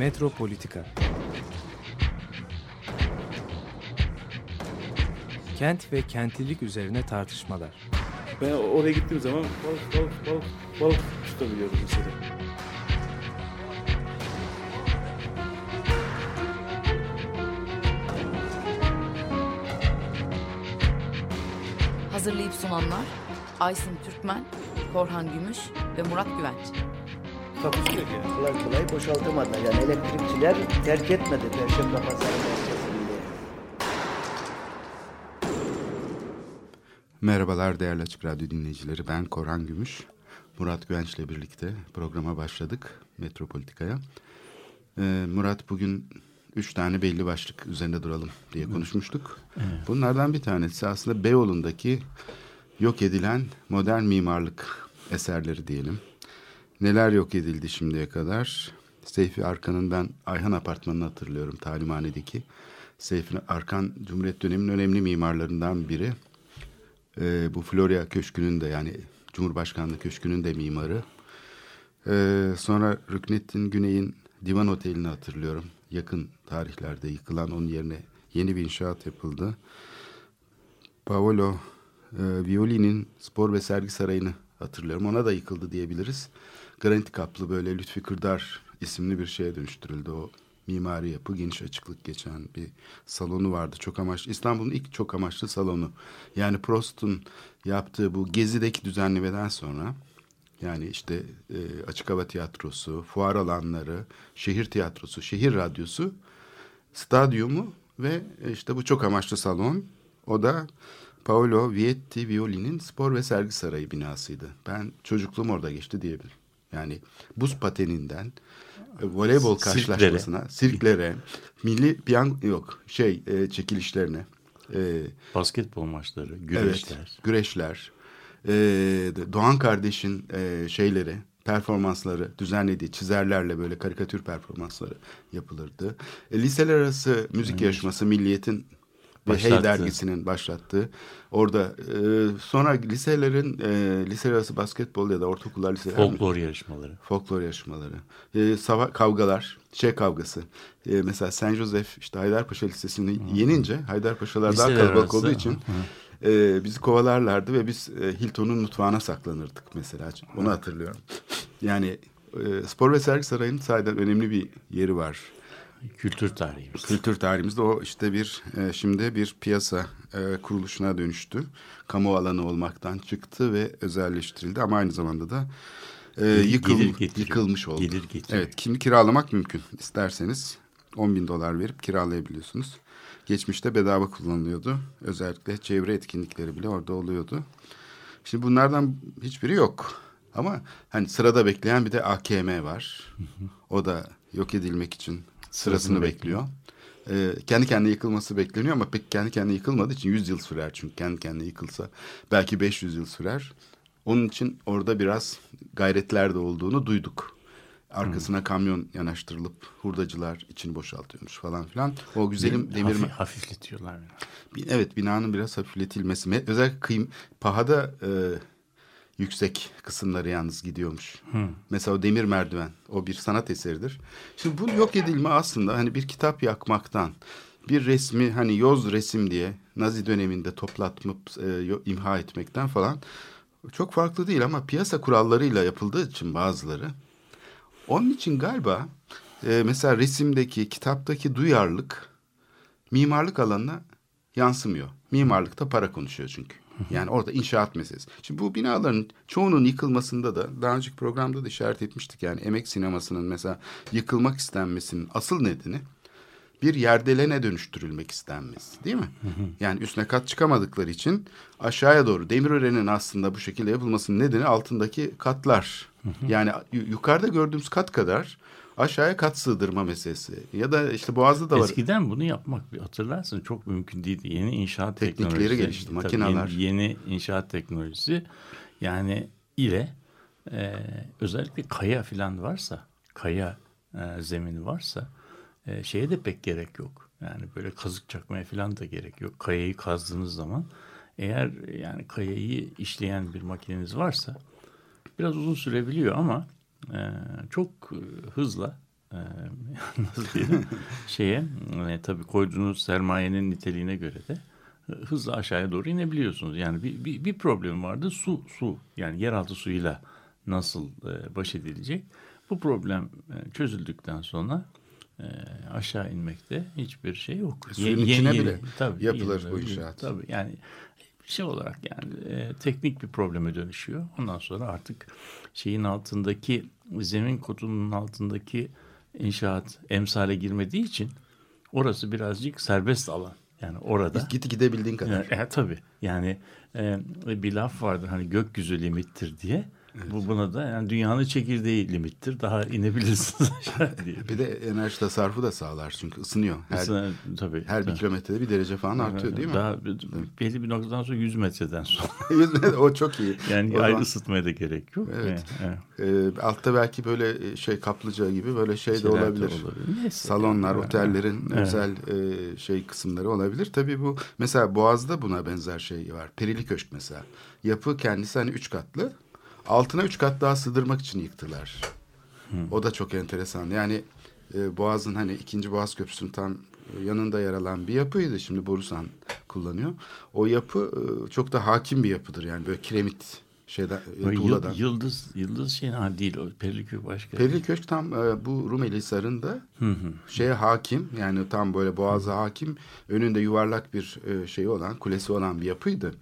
Metropolitika Kent ve kentlilik üzerine tartışmalar. Ben oraya gittiğim zaman balık balık balık balık tutabiliyorum mesela. Hazırlayıp sunanlar Aysin Türkmen, Korhan Gümüş ve Murat Güvenç. Takusuyor yani. kolay kolay boşaltamadılar. Yani elektrikçiler terk etmedi Perşembe Pazarı merkezini. Merhabalar değerli Açık Radyo dinleyicileri. Ben Korhan Gümüş. Murat Güvenç'le birlikte programa başladık Metropolitika'ya. Ee, Murat bugün üç tane belli başlık üzerinde duralım diye konuşmuştuk. Bunlardan bir tanesi aslında Beyoğlu'ndaki yok edilen modern mimarlık eserleri diyelim. Neler yok edildi şimdiye kadar? Seyfi Arkan'ın ben Ayhan Apartmanı'nı hatırlıyorum talimhanedeki. Seyfi Arkan Cumhuriyet döneminin önemli mimarlarından biri. Ee, bu Florya Köşkü'nün de yani Cumhurbaşkanlığı Köşkü'nün de mimarı. Ee, sonra Rüknettin Güney'in Divan Oteli'ni hatırlıyorum. Yakın tarihlerde yıkılan onun yerine yeni bir inşaat yapıldı. Paolo e, Violi'nin spor ve sergi sarayını hatırlıyorum. Ona da yıkıldı diyebiliriz. Granit kaplı böyle Lütfi Kırdar isimli bir şeye dönüştürüldü. O mimari yapı geniş açıklık geçen bir salonu vardı. Çok amaçlı. İstanbul'un ilk çok amaçlı salonu. Yani Prost'un yaptığı bu gezideki düzenlemeden sonra yani işte e, açık hava tiyatrosu, fuar alanları, şehir tiyatrosu, şehir radyosu, stadyumu ve e, işte bu çok amaçlı salon. O da Paolo Vietti Violi'nin spor ve sergi sarayı binasıydı. Ben çocukluğum orada geçti diyebilirim. Yani buz pateninden e, voleybol karşılaşmasına, sirklere, milli piyango yok şey e, çekilişlerine, e, Basketbol maçları, güreşler. Evet, güreşler. Ee, Doğan kardeşin e, şeyleri, performansları düzenlediği çizerlerle böyle karikatür performansları yapılırdı. E, liseler arası müzik yarışması Milliyet'in ve Hey Başlattı. dergisinin başlattığı. Orada e, sonra liselerin e, liseler arası basketbol ya da ortaokullar liseler Folklor yarışmaları. folklor yarışmaları, e, sava kavgalar, şey kavgası. E, mesela Saint Joseph işte Haydarpaşa Lisesi'ni yenince Haydarpaşalar daha Liseler kalabalık arası, olduğu için e, bizi kovalarlardı ve biz e, Hilton'un mutfağına saklanırdık mesela. Onu hatırlıyorum. Yani e, Spor ve Sergi Sarayı'nın sahiden önemli bir yeri var. Kültür tarihimiz. Kültür tarihimizde o işte bir e, şimdi bir piyasa e, kuruluşuna dönüştü. Kamu alanı olmaktan çıktı ve özelleştirildi ama aynı zamanda da e, yıkıl, gelir getiriyor. yıkılmış oldu. Gelir getiriyor. Evet, şimdi kiralamak mümkün. İsterseniz 10 bin dolar verip kiralayabiliyorsunuz. Geçmişte bedava kullanılıyordu. Özellikle çevre etkinlikleri bile orada oluyordu. Şimdi bunlardan hiçbiri yok. Ama hani sırada bekleyen bir de AKM var. O da yok edilmek için sırasını bekliyor. Ee, kendi kendine yıkılması bekleniyor ama pek kendi kendine yıkılmadığı için 100 yıl sürer. Çünkü kendi kendine yıkılsa belki 500 yıl sürer. Onun için orada biraz gayretler de olduğunu duyduk. Arkasına kamyon yanaştırılıp hurdacılar için boşaltıyormuş falan filan. O güzelim demir Hafif, hafifletiyorlar. Evet binanın biraz hafifletilmesi. Me- Özellikle kıyım, pahada e, yüksek kısımları yalnız gidiyormuş. Mesela o demir merdiven o bir sanat eseridir. Şimdi bu yok edilme aslında hani bir kitap yakmaktan bir resmi hani yoz resim diye Nazi döneminde toplatmak, e, imha etmekten falan çok farklı değil ama piyasa kurallarıyla yapıldığı için bazıları onun için galiba e, mesela resimdeki, kitaptaki duyarlılık mimarlık alanına yansımıyor. Mimarlıkta para konuşuyor çünkü. Yani orada inşaat meselesi. Şimdi bu binaların çoğunun yıkılmasında da daha önceki programda da işaret etmiştik. Yani emek sinemasının mesela yıkılmak istenmesinin asıl nedeni bir yerdelene dönüştürülmek istenmesi değil mi? Yani üstüne kat çıkamadıkları için aşağıya doğru Demirören'in aslında bu şekilde yapılmasının nedeni altındaki katlar. Yani yu- yukarıda gördüğümüz kat kadar aşağıya kat sığdırma meselesi. Ya da işte Boğaz'da da var. Eskiden bunu yapmak hatırlarsın çok mümkün değildi. Yeni inşaat Teknikleri teknolojisi. gelişti, makineler. Yeni, yeni inşaat teknolojisi yani ile e, özellikle kaya falan varsa kaya e, zemini varsa e, şeye de pek gerek yok. Yani böyle kazık çakmaya falan da gerek yok. Kayayı kazdığınız zaman eğer yani kayayı işleyen bir makineniz varsa biraz uzun sürebiliyor ama e, çok e, hızla e, nasıl diyelim şeye e, tabii koyduğunuz sermayenin niteliğine göre de e, hızla aşağıya doğru inebiliyorsunuz. Yani bir, bir, bir problem vardı su su yani yeraltı suyuyla nasıl e, baş edilecek? Bu problem e, çözüldükten sonra e, aşağı inmekte hiçbir şey yok. Suyun Ye- içine yeni- bile tabii, yapılır yeni- bu inşaat. Tabii yani şey olarak yani e, teknik bir probleme dönüşüyor. Ondan sonra artık şeyin altındaki zemin kotunun altındaki inşaat emsale girmediği için orası birazcık serbest alan. Yani orada Git gidebildiğin kadar. e, e, tabii yani e, bir laf vardır hani gökyüzü limittir diye. Bu buna da yani dünyanın çekirdeği limittir. Daha inebilirsiniz diye. Bir de enerji tasarrufu da sağlar çünkü ısınıyor. Her, Mesela, tabii. her bir kilometrede bir derece falan artıyor değil mi? Daha belli bir noktadan sonra 100 metreden sonra. o çok iyi. Yani O ayrı zaman, ısıtmaya da gerek yok. Evet. Evet, evet. e, altta belki böyle şey kaplıca gibi böyle şey de Şeyler de olabilir. Neyse. Salonlar, Evet. otellerin Evet. özel e, şey kısımları olabilir. Tabii bu mesela Boğaz'da buna benzer şey var. Perili Köşk mesela. Yapı kendisi hani üç katlı. Altına üç kat daha sığdırmak için yıktılar. O da çok enteresan. Yani e, Boğaz'ın hani ikinci Boğaz Köprüsü'nün tam yanında yer alan bir yapıydı. Şimdi Borusan kullanıyor. O yapı e, çok da hakim bir yapıdır. Yani böyle kiremit şeyden, e, Böyle tuğladan. yıl- yıldız yıldız şey ha değil o Perlikök başka. Perili Köşk tam e, bu Rumeli Hisarı'nda Hı hı. şeye hakim yani tam böyle boğaza hakim önünde yuvarlak bir e, şey olan kulesi olan bir yapıydı.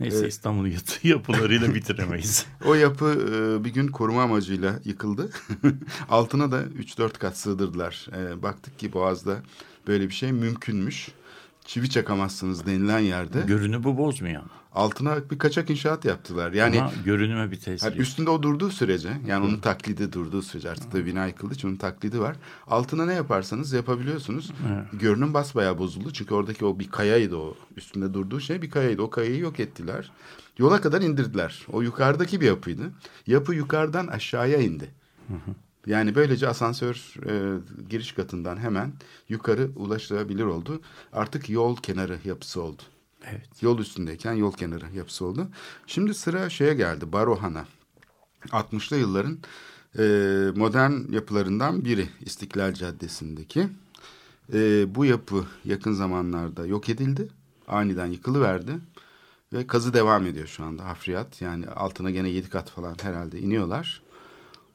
Neyse İstanbul'un yatı yapılarıyla bitiremeyiz. O yapı e, bir gün koruma amacıyla yıkıldı. Altına da 3-4 kat sığdırdılar. E, baktık ki boğazda böyle bir şey mümkünmüş. Çivi çakamazsınız denilen yerde Görünümü bozmuyor ama. altına bir kaçak inşaat yaptılar. Yani Ama görünüme bir tesir. Yok. üstünde o durduğu sürece yani onun taklidi durduğu sürece artık da bina yıkıldığı için onun taklidi var. Altına ne yaparsanız yapabiliyorsunuz. Görünüm basbayağı bozuldu. Çünkü oradaki o bir kayaydı o. Üstünde durduğu şey bir kayaydı. O kayayı yok ettiler. Yola kadar indirdiler. O yukarıdaki bir yapıydı. Yapı yukarıdan aşağıya indi. Yani böylece asansör e, giriş katından hemen yukarı ulaşılabilir oldu. Artık yol kenarı yapısı oldu. Evet. Yol üstündeyken yol kenarı yapısı oldu. Şimdi sıra şeye geldi Barohan'a. 60'lı yılların e, modern yapılarından biri İstiklal Caddesi'ndeki. E, bu yapı yakın zamanlarda yok edildi. Aniden yıkılıverdi. Ve kazı devam ediyor şu anda hafriyat. Yani altına gene yedi kat falan herhalde iniyorlar.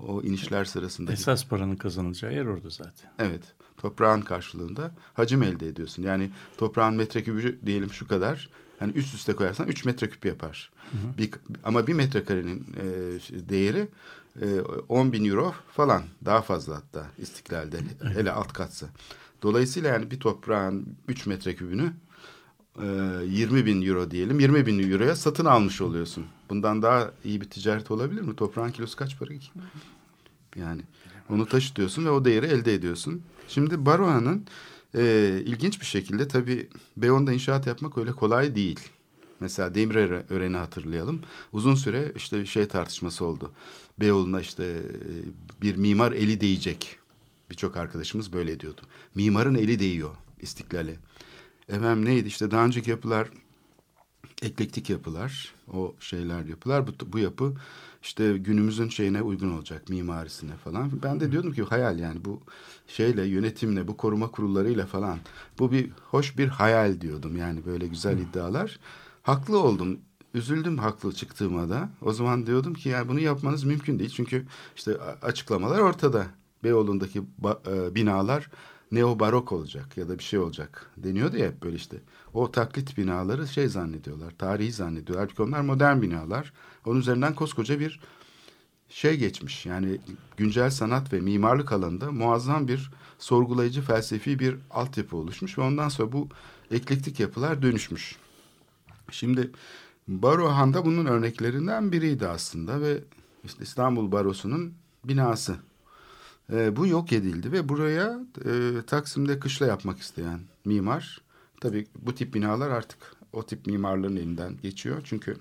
O inişler sırasında Esas paranın kazanılacağı yer orada zaten. Evet. Toprağın karşılığında hacim elde ediyorsun. Yani toprağın metrekübü diyelim şu kadar. Hani üst üste koyarsan 3 metreküp yapar. Bir, ama bir metrekarenin e, değeri e, 10 bin euro falan. Daha fazla hatta istiklalde. Hele alt katsa. Dolayısıyla yani bir toprağın 3 metrekübünü e, 20 bin euro diyelim. 20 bin euroya satın almış oluyorsun. Bundan daha iyi bir ticaret olabilir mi? Toprağın kilosu kaç para ki? Yani onu taşıtıyorsun ve o değeri elde ediyorsun. Şimdi Baroa'nın e, ilginç bir şekilde tabii Beyoğlu'nda inşaat yapmak öyle kolay değil. Mesela Demirören'i hatırlayalım. Uzun süre işte şey tartışması oldu. Beyoğlu'na işte e, bir mimar eli değecek. Birçok arkadaşımız böyle diyordu. Mimarın eli değiyor istiklale. Efendim neydi işte daha önceki yapılar eklektik yapılar, o şeyler yapılar. Bu, bu yapı işte günümüzün şeyine uygun olacak, mimarisine falan. Ben de diyordum ki hayal yani bu şeyle, yönetimle, bu koruma kurullarıyla falan. Bu bir hoş bir hayal diyordum yani böyle güzel iddialar. Haklı oldum. Üzüldüm haklı çıktığıma da. O zaman diyordum ki yani bunu yapmanız mümkün değil. Çünkü işte açıklamalar ortada. Beyoğlu'ndaki ba- binalar neo-barok olacak ya da bir şey olacak deniyordu ya hep böyle işte. O taklit binaları şey zannediyorlar, tarihi zannediyorlar. Halbuki onlar modern binalar. Onun üzerinden koskoca bir şey geçmiş. Yani güncel sanat ve mimarlık alanında muazzam bir sorgulayıcı felsefi bir altyapı oluşmuş ve ondan sonra bu eklektik yapılar dönüşmüş. Şimdi Barohan da bunun örneklerinden biriydi aslında ve işte İstanbul Barosu'nun binası. E, bu yok edildi ve buraya e, Taksim'de kışla yapmak isteyen mimar, tabii bu tip binalar artık o tip mimarların elinden geçiyor. Çünkü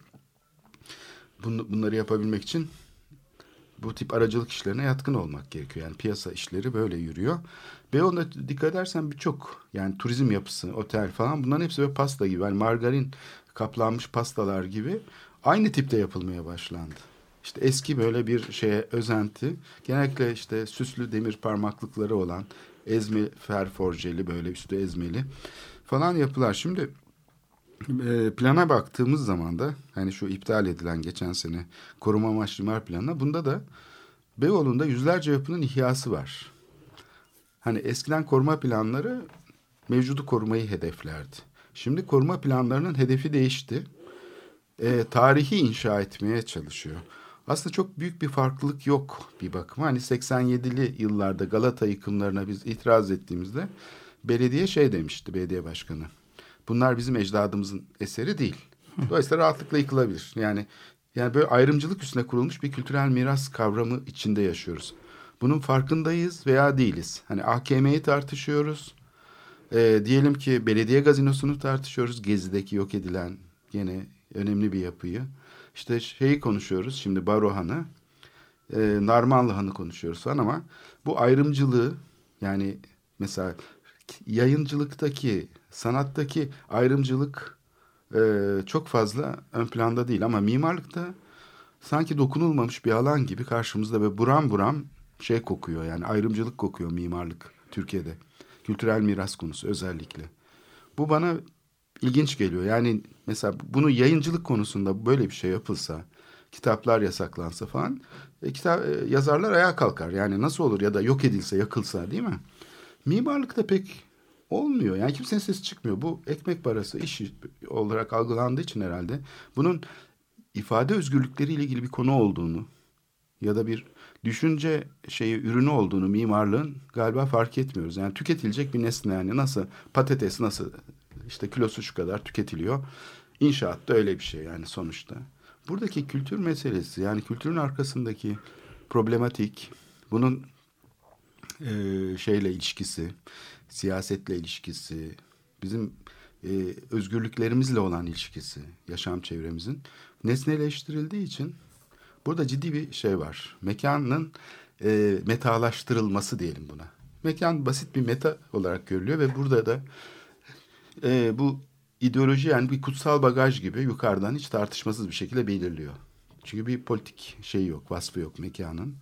bunu, bunları yapabilmek için bu tip aracılık işlerine yatkın olmak gerekiyor. Yani piyasa işleri böyle yürüyor. Beyoğlu'nda dikkat edersen birçok yani turizm yapısı, otel falan bunların hepsi böyle pasta gibi. Yani margarin kaplanmış pastalar gibi aynı tipte yapılmaya başlandı. İşte eski böyle bir şeye özenti. Genellikle işte süslü demir parmaklıkları olan ezme ferforjeli böyle üstü ezmeli falan yapılar. Şimdi e, plana baktığımız zaman da hani şu iptal edilen geçen sene koruma amaçlı imar planına bunda da Beyoğlu'nda yüzlerce yapının ihyası var. Hani eskiden koruma planları mevcudu korumayı hedeflerdi. Şimdi koruma planlarının hedefi değişti. E, tarihi inşa etmeye çalışıyor. Aslında çok büyük bir farklılık yok bir bakıma. Hani 87'li yıllarda Galata yıkımlarına biz itiraz ettiğimizde belediye şey demişti belediye başkanı. Bunlar bizim ecdadımızın eseri değil. Dolayısıyla rahatlıkla yıkılabilir. Yani yani böyle ayrımcılık üstüne kurulmuş bir kültürel miras kavramı içinde yaşıyoruz. Bunun farkındayız veya değiliz. Hani AKM'yi tartışıyoruz. Ee, diyelim ki belediye gazinosunu tartışıyoruz. Gezi'deki yok edilen gene önemli bir yapıyı. İşte şeyi konuşuyoruz şimdi Barohan'ı. E, Narmanlı Han'ı konuşuyoruz falan ama bu ayrımcılığı yani mesela yayıncılıktaki, sanattaki ayrımcılık e, çok fazla ön planda değil ama mimarlıkta sanki dokunulmamış bir alan gibi karşımızda ve buram buram şey kokuyor yani ayrımcılık kokuyor mimarlık Türkiye'de. Kültürel miras konusu özellikle. Bu bana ilginç geliyor. Yani mesela bunu yayıncılık konusunda böyle bir şey yapılsa, kitaplar yasaklansa falan, e, kitap e, yazarlar ayağa kalkar. Yani nasıl olur ya da yok edilse, yakılsa değil mi? Mimarlıkta pek olmuyor. Yani kimsenin sesi çıkmıyor. Bu ekmek parası iş olarak algılandığı için herhalde bunun ifade özgürlükleriyle ilgili bir konu olduğunu ya da bir düşünce şeyi ürünü olduğunu mimarlığın galiba fark etmiyoruz. Yani tüketilecek bir nesne yani nasıl patates nasıl işte kilosu şu kadar tüketiliyor. İnşaat da öyle bir şey yani sonuçta. Buradaki kültür meselesi yani kültürün arkasındaki problematik bunun e, şeyle ilişkisi, siyasetle ilişkisi, bizim e, özgürlüklerimizle olan ilişkisi, yaşam çevremizin nesneleştirildiği için burada ciddi bir şey var. Mekanın e, metalaştırılması diyelim buna. Mekan basit bir meta olarak görülüyor ve burada da e, bu ideoloji yani bir kutsal bagaj gibi yukarıdan hiç tartışmasız bir şekilde belirliyor. Çünkü bir politik şey yok, vasfı yok mekanın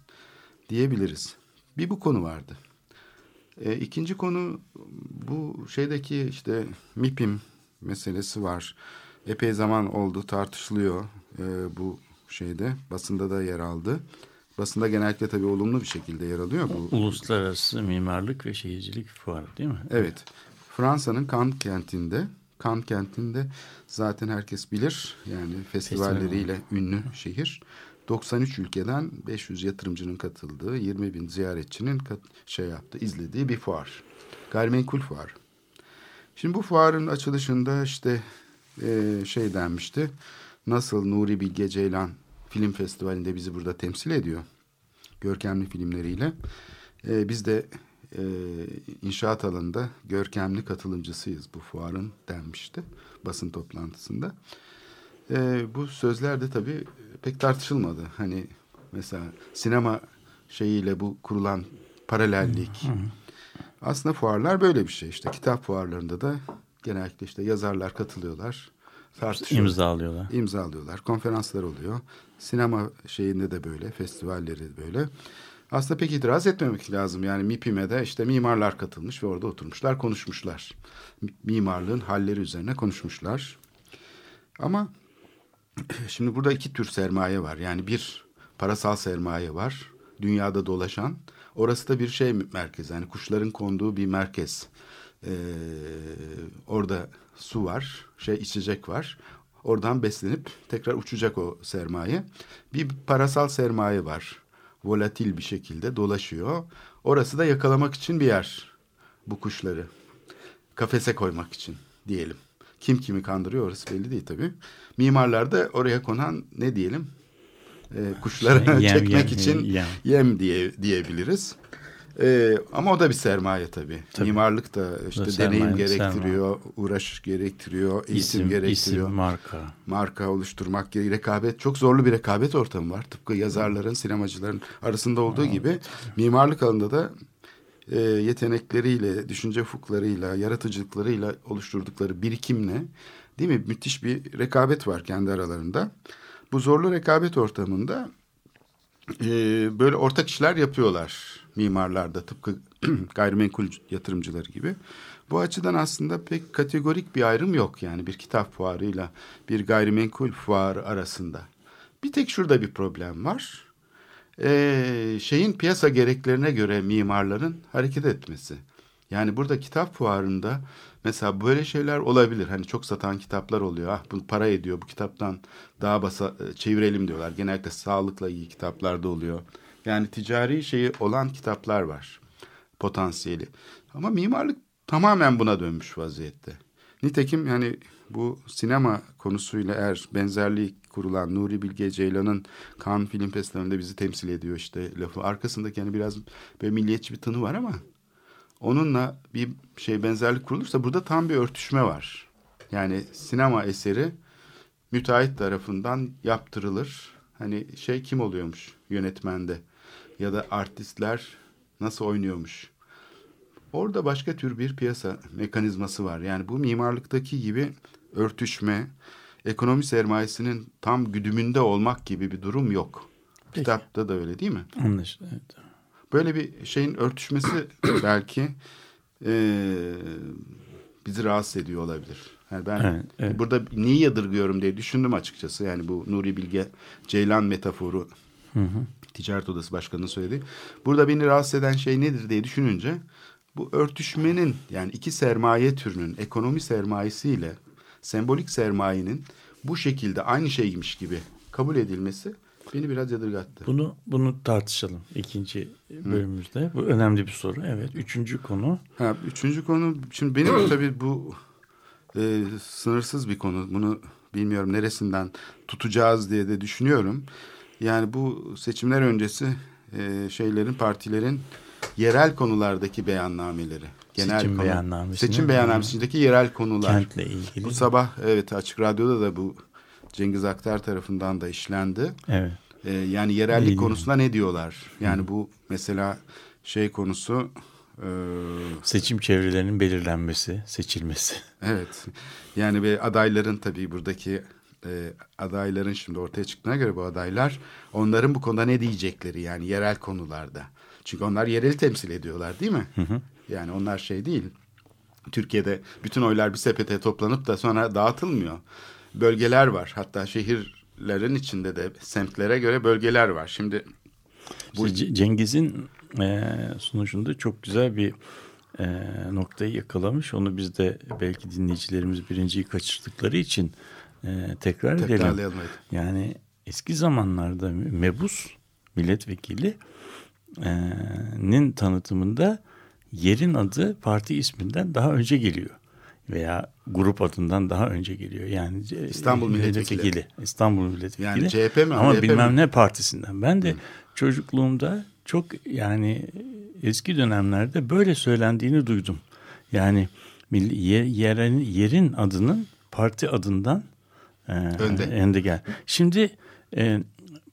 diyebiliriz. Bir bu konu vardı. E, ikinci konu bu şeydeki işte MIPIM meselesi var. Epey zaman oldu tartışılıyor e, bu şeyde. Basında da yer aldı. Basında genellikle tabii olumlu bir şekilde yer alıyor. Bu. Uluslararası Mimarlık ve Şehircilik Fuarı değil mi? Evet. Fransa'nın Cannes kentinde. Cannes kentinde zaten herkes bilir. Yani festivalleriyle Festival ünlü şehir. 93 ülkeden 500 yatırımcının katıldığı, 20 bin ziyaretçinin şey yaptı, izlediği bir fuar. Gayrimenkul fuar. Şimdi bu fuarın açılışında işte e, şey denmişti. Nasıl Nuri Bilge Ceylan film festivalinde bizi burada temsil ediyor. Görkemli filmleriyle. E, biz de e, inşaat alanında görkemli katılımcısıyız bu fuarın denmişti basın toplantısında. E, bu sözler de tabii pek tartışılmadı. Hani mesela sinema şeyiyle bu kurulan paralellik. Hı hı. Aslında fuarlar böyle bir şey işte. Kitap fuarlarında da genellikle işte yazarlar katılıyorlar. Tartışıyorlar. İmzalıyorlar. İmzalıyorlar. Konferanslar oluyor. Sinema şeyinde de böyle. Festivalleri de böyle. Aslında pek itiraz etmemek lazım. Yani MİPİM'e de işte mimarlar katılmış ve orada oturmuşlar, konuşmuşlar. Mimarlığın halleri üzerine konuşmuşlar. Ama Şimdi burada iki tür sermaye var. Yani bir parasal sermaye var. Dünyada dolaşan. Orası da bir şey merkezi. Yani kuşların konduğu bir merkez. Ee, orada su var, şey içecek var. Oradan beslenip tekrar uçacak o sermaye. Bir parasal sermaye var. Volatil bir şekilde dolaşıyor. Orası da yakalamak için bir yer. Bu kuşları. Kafese koymak için diyelim. Kim kimi kandırıyor orası belli değil tabii. Mimarlar da oraya konan ne diyelim e, kuşları yem, çekmek yem, için yem, yem diye diyebiliriz. Ee, ama o da bir sermaye tabii. tabii. Mimarlık da işte da deneyim gerektiriyor, sermaye. uğraş gerektiriyor, eğitim isim, gerektiriyor. İsim, marka. Marka oluşturmak. Rekabet, çok zorlu bir rekabet ortamı var. Tıpkı yazarların, sinemacıların arasında olduğu evet. gibi mimarlık alanında da e, yetenekleriyle, düşünce ufuklarıyla, yaratıcılıklarıyla oluşturdukları birikimle değil mi? Müthiş bir rekabet var kendi aralarında. Bu zorlu rekabet ortamında e, böyle ortak işler yapıyorlar mimarlarda tıpkı gayrimenkul yatırımcıları gibi. Bu açıdan aslında pek kategorik bir ayrım yok yani bir kitap fuarıyla bir gayrimenkul fuarı arasında. Bir tek şurada bir problem var. Ee, şeyin piyasa gereklerine göre mimarların hareket etmesi. Yani burada kitap fuarında mesela böyle şeyler olabilir. Hani çok satan kitaplar oluyor. Ah bu para ediyor bu kitaptan daha basa çevirelim diyorlar. Genellikle sağlıkla ilgili kitaplarda oluyor. Yani ticari şeyi olan kitaplar var. Potansiyeli. Ama mimarlık tamamen buna dönmüş vaziyette. Nitekim yani bu sinema konusuyla eğer benzerliği kurulan Nuri Bilge Ceylan'ın Cannes Film Festivali'nde bizi temsil ediyor işte lafı. Arkasındaki yani biraz böyle milliyetçi bir tını var ama onunla bir şey benzerlik kurulursa burada tam bir örtüşme var. Yani sinema eseri müteahhit tarafından yaptırılır. Hani şey kim oluyormuş yönetmende ya da artistler nasıl oynuyormuş. Orada başka tür bir piyasa mekanizması var. Yani bu mimarlıktaki gibi örtüşme, ekonomi sermayesinin tam güdümünde olmak gibi bir durum yok. Peki. Kitapta da öyle değil mi? Anlaşıldı. Evet. Böyle bir şeyin örtüşmesi belki e, bizi rahatsız ediyor olabilir. Yani ben Evet, evet. burada niye yadırgıyorum diye düşündüm açıkçası. Yani bu Nuri Bilge Ceylan metaforu Ticaret Odası Başkanı'nın söyledi. Burada beni rahatsız eden şey nedir diye düşününce bu örtüşmenin yani iki sermaye türünün ekonomi sermayesiyle sembolik sermayenin bu şekilde aynı şeymiş gibi kabul edilmesi beni biraz yadırgattı. Bunu bunu tartışalım ikinci bölümümüzde. Bu önemli bir soru. Evet. Üçüncü konu. Ha, üçüncü konu, şimdi benim tabii bu e, sınırsız bir konu. Bunu bilmiyorum neresinden tutacağız diye de düşünüyorum. Yani bu seçimler öncesi e, şeylerin, partilerin yerel konulardaki beyannameleri. Seçim beyannamesini- Seçim beyannamesindeki yerel konular. Kentle ilgili. Bu sabah evet Açık Radyo'da da bu Cengiz Aktar tarafından da işlendi. Evet. Ee, yani yerellik İyi. konusunda ne diyorlar? Yani bu mesela şey konusu e, Seçim çevrelerinin belirlenmesi, seçilmesi. evet yani ve adayların tabii buradaki e, adayların şimdi ortaya çıktığına göre bu adaylar onların bu konuda ne diyecekleri yani yerel konularda. Çünkü onlar yereli temsil ediyorlar değil mi? Yani onlar şey değil. Türkiye'de bütün oylar bir sepete toplanıp da sonra dağıtılmıyor. Bölgeler var. Hatta şehirlerin içinde de semtlere göre bölgeler var. Şimdi bu Cengiz'in e, sunucunda çok güzel bir e, noktayı yakalamış. Onu biz de belki dinleyicilerimiz birinciyi kaçırdıkları için e, tekrar edelim. Yani eski zamanlarda mebus milletvekili e, nin tanıtımında yerin adı parti isminden daha önce geliyor. Veya grup adından daha önce geliyor. Yani e, İstanbul milletvekili. İstanbul milletvekili. Yani CHP mi, Ama ADP bilmem mi? ne partisinden. Ben de çocukluğumda çok yani eski dönemlerde böyle söylendiğini duydum. Yani yerin, yerin adının parti adından e, Önde. önde gel. Şimdi e,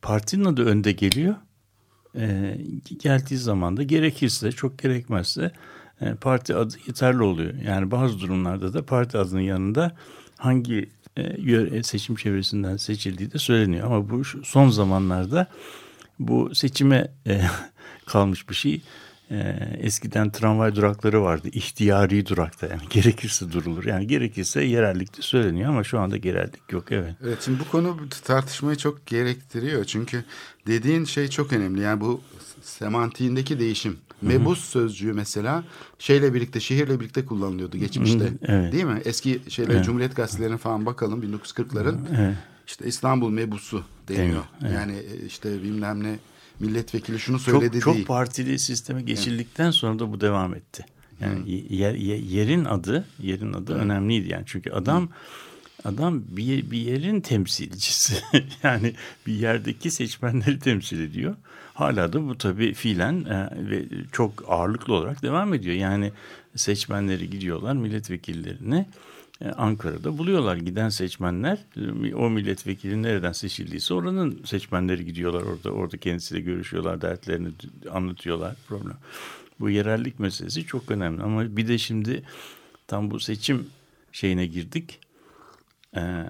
partinin adı önde geliyor. E, geldiği zaman da gerekirse çok gerekmezse parti adı yeterli oluyor. Yani bazı durumlarda da parti adının yanında hangi e, yöre- seçim çevresinden seçildiği de söyleniyor. Ama bu son zamanlarda bu seçime e, kalmış bir şey. E, eskiden tramvay durakları vardı. İhtiyari durakta yani gerekirse durulur. Yani gerekirse yerellikte söyleniyor ama şu anda yerellik yok evet. Evet şimdi bu konu tartışmayı çok gerektiriyor. Çünkü dediğin şey çok önemli. Yani bu semantiğindeki değişim. Mebus sözcüğü mesela şeyle birlikte şehirle birlikte kullanılıyordu geçmişte. Hı, evet. Değil mi? Eski şeyler Evet. Cumhuriyet gazetelerine falan bakalım 1940'ların. Evet. İşte İstanbul mebusu deniyor. Evet. Yani e, işte bilmem ne milletvekili şunu Çok, söyledi çok değil. partili sisteme geçildikten sonra da bu devam etti. Yani yer, yer- yerin adı yerin adı önemliydi yani çünkü adam adam bir bir yerin temsilcisi yani bir yerdeki seçmenleri temsil ediyor. Hala da bu tabii fiilen e, ve çok ağırlıklı olarak devam ediyor. Yani seçmenleri gidiyorlar milletvekillerini e, Ankara'da buluyorlar. Giden seçmenler e, o milletvekili nereden seçildiyse oranın seçmenleri gidiyorlar orada. Orada kendisiyle görüşüyorlar, dertlerini anlatıyorlar. Problem. Bu yerellik meselesi çok önemli. Ama bir de şimdi tam bu seçim şeyine girdik. Ee,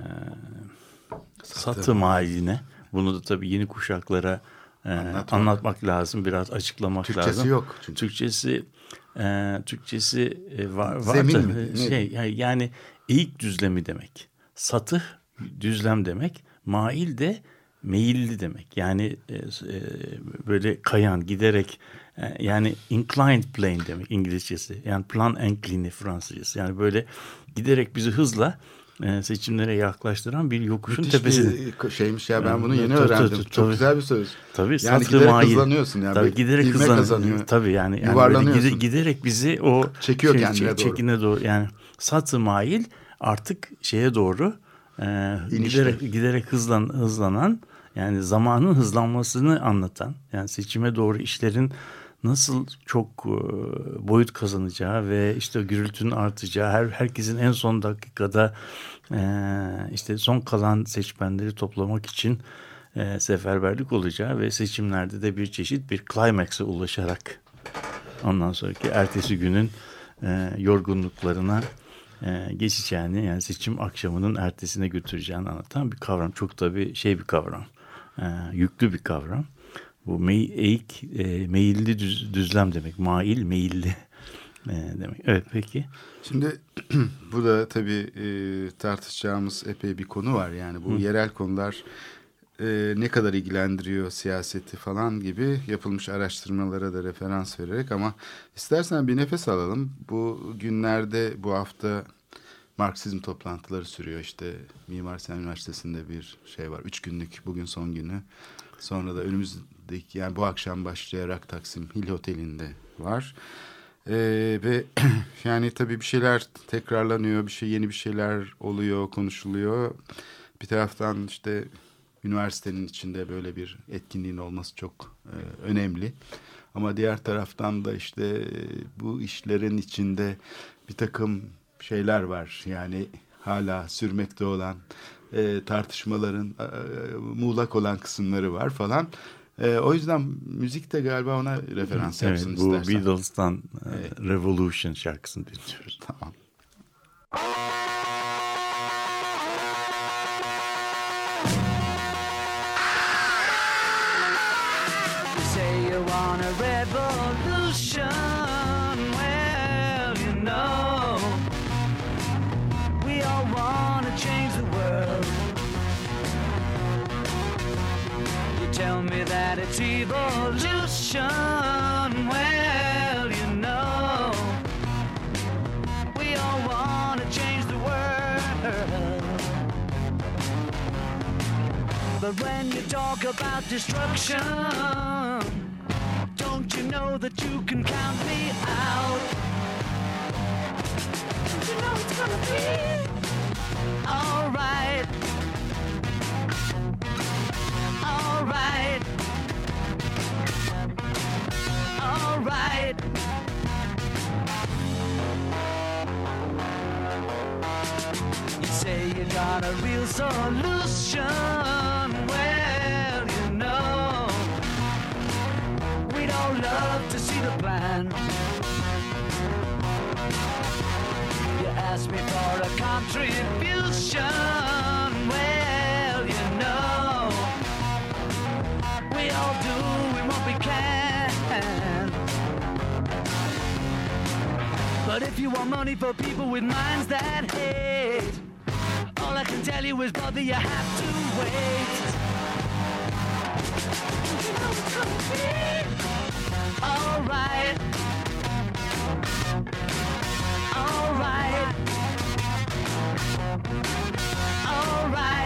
satım haline. Bunu da tabii yeni kuşaklara Anlatmak. anlatmak lazım, biraz açıklamak Türkçesi lazım. yok çünkü. Türkçesi e, Türkçesi e, var, var Zemin da, mi? Şey, yani, yani eğik düzlemi demek. Satıh düzlem demek. Mail de meyilli demek. Yani e, e, böyle kayan, giderek e, yani inclined plane demek İngilizcesi. Yani plan incliné Fransızcası. Yani böyle giderek bizi hızla e, seçimlere yaklaştıran bir yokuşun Müthiş tepesi. bir şeymiş ya ben bunu Evet, yeni tabii, öğrendim. tabii, Çok tabii. güzel bir söz. Tabii Yani giderek mail. hızlanıyorsun yani. Tabii giderek ivme hızlan- kazanıyor. Tabii yani, yani gide- giderek bizi o Çekiyor şey- kendine doğru. Çekine doğru yani satı mail artık şeye doğru e, İnişte. giderek giderek hızlan hızlanan yani zamanın hızlanmasını anlatan yani seçime doğru işlerin nasıl çok e, boyut kazanacağı ve işte gürültünün artacağı her herkesin en son dakikada e, işte son kalan seçmenleri toplamak için e, seferberlik olacağı ve seçimlerde de bir çeşit bir climax'a ulaşarak ondan sonraki ertesi günün yorgunluklarına geçeceğini yani seçim akşamının ertesine götüreceğini anlatan bir kavram. Çok tabii şey bir kavram. Yüklü bir kavram. Bu mey, eğik, e, meyilli düz, düzlem demek. Mail, meyilli e, demek. Evet peki. Şimdi bu da tabii e, tartışacağımız epey bir konu var. Yani bu yerel konular e, ne kadar ilgilendiriyor siyaseti falan gibi yapılmış araştırmalara da referans vererek ama istersen bir nefes alalım. Bu günlerde bu hafta Marksizm toplantıları sürüyor işte Mimar Sinan Üniversitesi'nde bir şey var. Üç günlük bugün son günü. Sonra da önümüzdeki yani bu akşam başlayarak Taksim Hill Oteli'nde var. Ee, ve yani tabii bir şeyler tekrarlanıyor, bir şey yeni bir şeyler oluyor, konuşuluyor. Bir taraftan işte üniversitenin içinde böyle bir etkinliğin olması çok e, önemli. Ama diğer taraftan da işte e, bu işlerin içinde bir takım şeyler var. Yani hala sürmekte olan e, tartışmaların e, muğlak olan kısımları var falan. E, o yüzden müzik de galiba ona referans Evet, yapsın bu istersen. Beatles'tan e. Revolution şarkısını dinliyoruz. Tamam. When you talk about destruction, don't you know that you can count me out? Don't you know it's gonna be alright? Alright. Alright. You say you got a real solution. Asked me for a contribution. Well, you know, we all do what we can. But if you want money for people with minds that hate, all I can tell you is, brother, you have to wait. You know it's gonna alright. Alright. All right.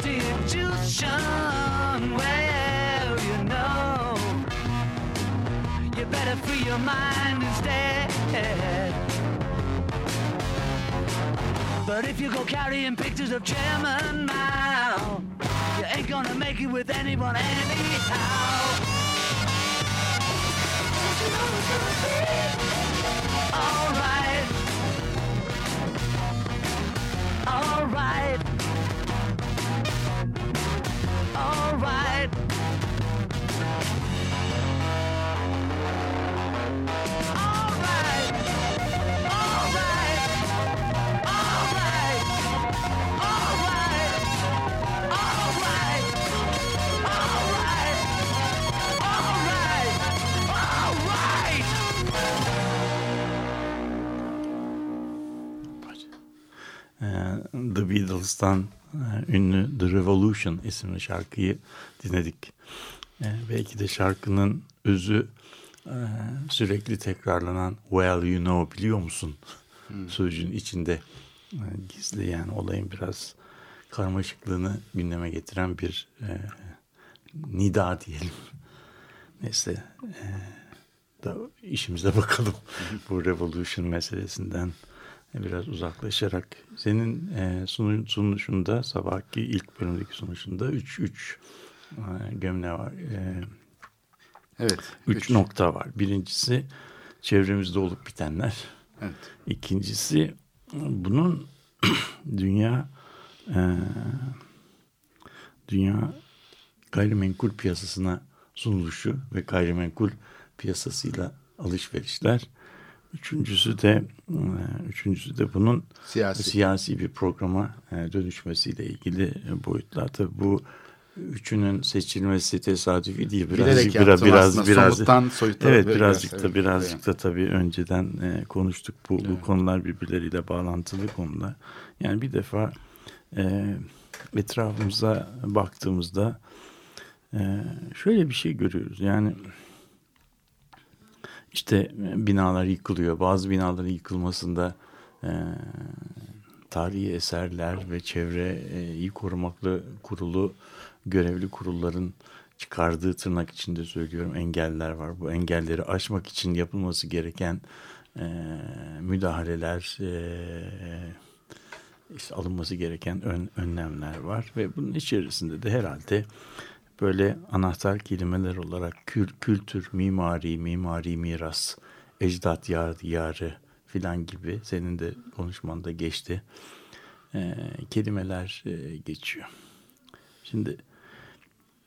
The institution. Well, you know, you better free your mind instead. But if you go carrying pictures of Chairman Mao, you ain't gonna make it with anyone anyhow. Alright. Alright. The Beatles'tan e, ünlü The Revolution isimli şarkıyı dinledik. Ee, belki de şarkının özü e, sürekli tekrarlanan Well You Know biliyor musun sözcüğün içinde e, gizli yani olayın biraz karmaşıklığını gündeme getiren bir e, nida diyelim. Neyse e, da işimize bakalım bu revolution meselesinden biraz uzaklaşarak senin e, sunu- sunuşunda sabahki ilk bölümdeki sunuşunda 3 3 gömle var. E, Evet. üç üç. nokta var. Birincisi çevremizde olup bitenler. Evet. İkincisi bunun dünya e, dünya gayrimenkul piyasasına sunuluşu ve gayrimenkul piyasasıyla alışverişler. Üçüncüsü de e, üçüncüsü de bunun Siyasi. siyasi bir programa e, dönüşmesiyle ilgili boyutlar. Tabii bu üçünün seçilmesi tesadüfi değil. Birazcık biraz biraz biraz Evet biraz, birazcık da evet. birazcık da tabii önceden e, konuştuk bu, bu Evet. konular birbirleriyle bağlantılı konular. Yani bir defa e, etrafımıza baktığımızda e, şöyle bir şey görüyoruz. Yani işte e, binalar yıkılıyor. Bazı binaların yıkılmasında e, tarihi eserler ve çevreyi korumakla kurulu görevli kurulların çıkardığı tırnak içinde söylüyorum engeller var. Bu engelleri aşmak için yapılması gereken e, müdahaleler, e, işte alınması gereken ön, önlemler var ve bunun içerisinde de herhalde böyle anahtar kelimeler olarak kül, kültür, mimari, mimari miras, ecdat yar diyarı filan gibi senin de konuşmanda geçti e, kelimeler e, geçiyor. Şimdi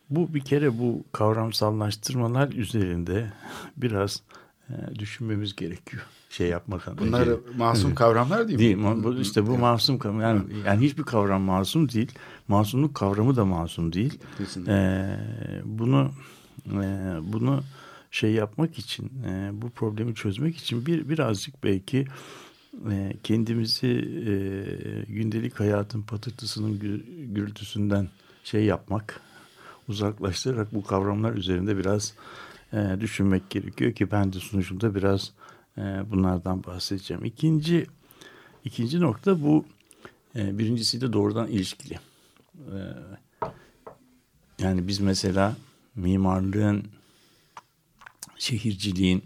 bu bir kere bu kavramsallaştırmalar üzerinde biraz düşünmemiz gerekiyor. Şey yapmadan Bunlar önce. masum Evet. kavramlar değil mi? Değil. bu- işte bu masum kavram. Yani, yani hiçbir kavram masum değil. Masumluk kavramı da masum değil. Kesinlikle. Ee, bunu e, bunu şey yapmak için e, bu problemi çözmek için bir birazcık belki e, kendimizi e, gündelik hayatın patırtısının gü- gürültüsünden şey yapmak uzaklaştırarak bu kavramlar üzerinde biraz e, düşünmek gerekiyor ki ben de sunuşumda biraz e, bunlardan bahsedeceğim. İkinci ikinci nokta bu e, birincisiyle doğrudan ilişkili. E, yani biz mesela mimarlığın, şehirciliğin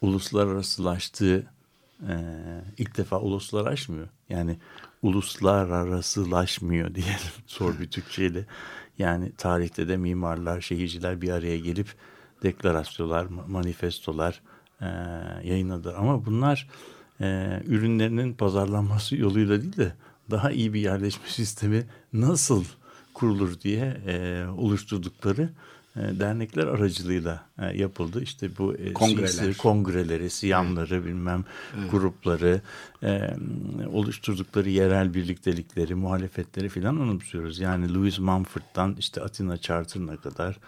uluslararasılaştığı e, ilk defa uluslararasmıyor. Yani uluslararasılaşmıyor diyelim zor bir Türkçeyle. Yani tarihte de mimarlar, şehirciler bir araya gelip deklarasyonlar, ma- manifestolar e, yayınladılar. Ama bunlar e, ürünlerinin pazarlanması yoluyla değil de daha iyi bir yerleşme sistemi nasıl kurulur diye e, oluşturdukları e, dernekler aracılığıyla e, yapıldı. İşte bu e, Kongreler. silsile- kongreleri, siyamları, bilmem grupları, e, oluşturdukları yerel birliktelikleri, muhalefetleri filan anımsıyoruz. Yani Louis Mumford'dan işte Atina Charter'ına kadar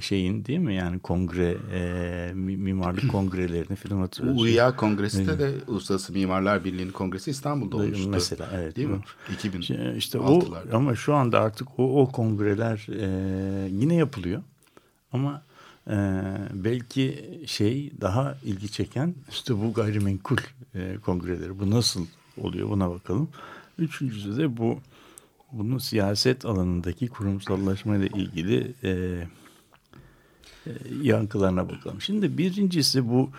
şeyin değil mi yani kongre e, mi- mimarlık kongrelerini filan hatırlıyoruz. UİA Kongresi de, de Uluslararası Mimarlar Birliği'nin kongresi İstanbul'da olmuştu. Mesela evet. Değil mi? Bu- 2000. İşte- o ama şu anda artık o, o kongreler e, yine yapılıyor. Ama e, belki şey daha ilgi çeken işte bu gayrimenkul e, kongreleri. Bu nasıl oluyor buna bakalım. Üçüncüsü de bu bunun siyaset alanındaki kurumsallaşma ile ilgili e, e, yankılarına bakalım. Şimdi birincisi bu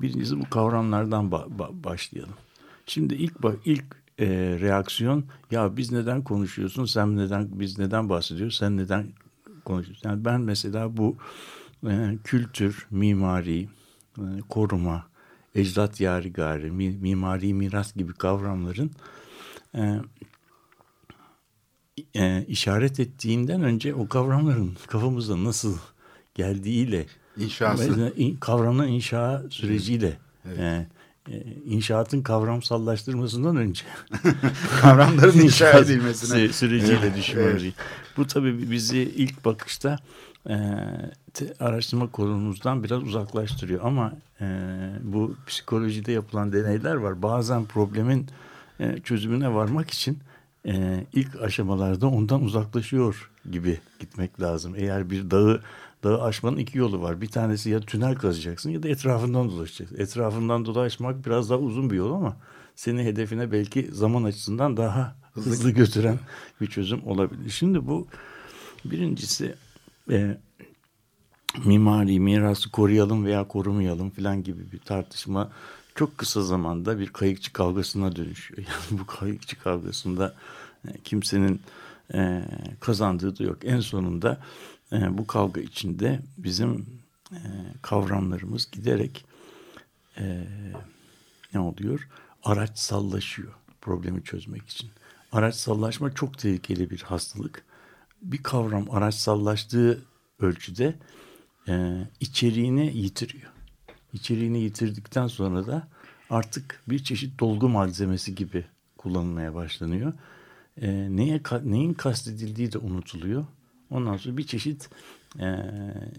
birincisi bu kavramlardan ba- ba- başlayalım. Şimdi ilk ba- ilk e, reaksiyon ya biz neden konuşuyorsun sen neden biz neden bahsediyoruz sen neden konuşuyorsun yani ben mesela bu e, kültür mimari e, koruma ecdat yarigari mi, mimari miras gibi kavramların e, e, işaret ettiğinden önce o kavramların kafamıza nasıl geldiğiyle İnşası. in- kavramın inşa süreciyle e, e, inşaatın kavramsallaştırmasından önce Kavramların inşa edilmesine. sü- süreciyle Evet, düşünmeliyiz. Bu tabii bizi ilk bakışta e, te- araştırma konumuzdan biraz uzaklaştırıyor ama e, bu psikolojide yapılan deneyler var. Bazen problemin e, çözümüne varmak için e, ilk aşamalarda ondan uzaklaşıyor gibi gitmek lazım. Eğer bir dağı dağı aşmanın iki yolu var. Bir tanesi ya tünel kazacaksın ya da etrafından dolaşacaksın. Etrafından dolaşmak biraz daha uzun bir yol ama seni hedefine belki zaman açısından daha hızlı, götüren bir çözüm olabilir. Şimdi bu birincisi e, mimari mirası koruyalım veya korumayalım falan gibi bir tartışma çok kısa zamanda bir kayıkçı kavgasına dönüşüyor. Yani bu kayıkçı kavgasında e, kimsenin e, kazandığı da yok. En sonunda e, bu kavga içinde bizim e, kavramlarımız giderek e, ne oluyor? Araç sallaşıyor problemi çözmek için. Araç sallaşma çok tehlikeli bir hastalık. Bir kavram araç sallaştığı ölçüde e, içeriğini yitiriyor. İçeriğini yitirdikten sonra da artık bir çeşit dolgu malzemesi gibi kullanılmaya başlanıyor. E, neye neyin kastedildiği de unutuluyor. Ondan sonra bir çeşit e,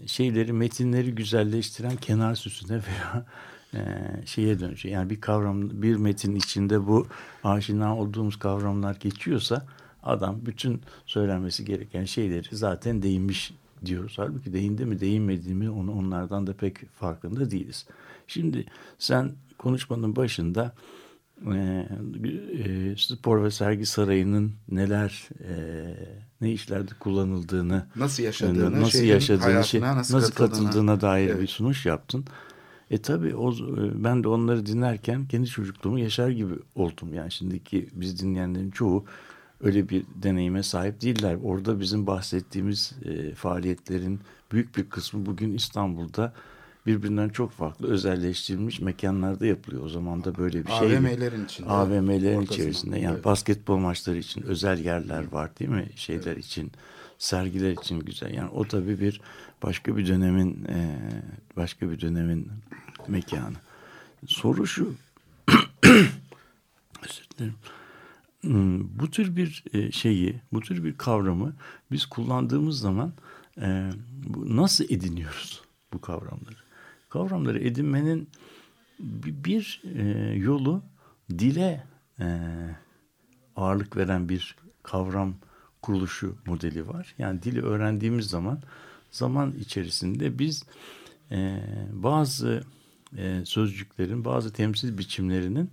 şeyleri, metinleri güzelleştiren kenar süsüne veya e, şeye dönüşüyor. Yani bir kavram, bir metin içinde bu aşina olduğumuz kavramlar geçiyorsa adam bütün söylenmesi gereken şeyleri zaten değinmiş diyoruz. Halbuki değindi mi değinmedi mi onu onlardan da pek farkında değiliz. Şimdi sen konuşmanın başında e, e, spor ve sergi sarayının neler e, ne işlerde kullanıldığını Nasıl yaşadığını, nasıl şehrin yaşadığını şey, nasıl nasıl, katıldığına. katıldığına dair Evet. bir sunuş yaptın. E tabi o ben de onları dinlerken kendi çocukluğumu yaşar gibi oldum. Yani şimdiki biz dinleyenlerin çoğu öyle bir deneyime sahip değiller. Orada bizim bahsettiğimiz e, faaliyetlerin büyük bir kısmı bugün İstanbul'da birbirinden çok farklı özelleştirilmiş mekanlarda yapılıyor. O zaman da böyle bir şey. AVM'lerin içinde. AVM'lerin Ortasında. içerisinde. Yani Evet. basketbol maçları için özel yerler var değil mi? Şeyler için, sergiler için güzel. Yani o tabii bir başka bir dönemin e, başka bir dönemin mekanı. Soru şu. Özür dilerim. Hmm, Bu tür bir e, şeyi, bu tür bir kavramı biz kullandığımız zaman e, nasıl ediniyoruz bu kavramları? Kavramları edinmenin bir, e, yolu dile e, ağırlık veren bir kavram kuruluşu modeli var. Yani dili öğrendiğimiz zaman zaman içerisinde biz e, bazı sözcüklerin, bazı temsil biçimlerinin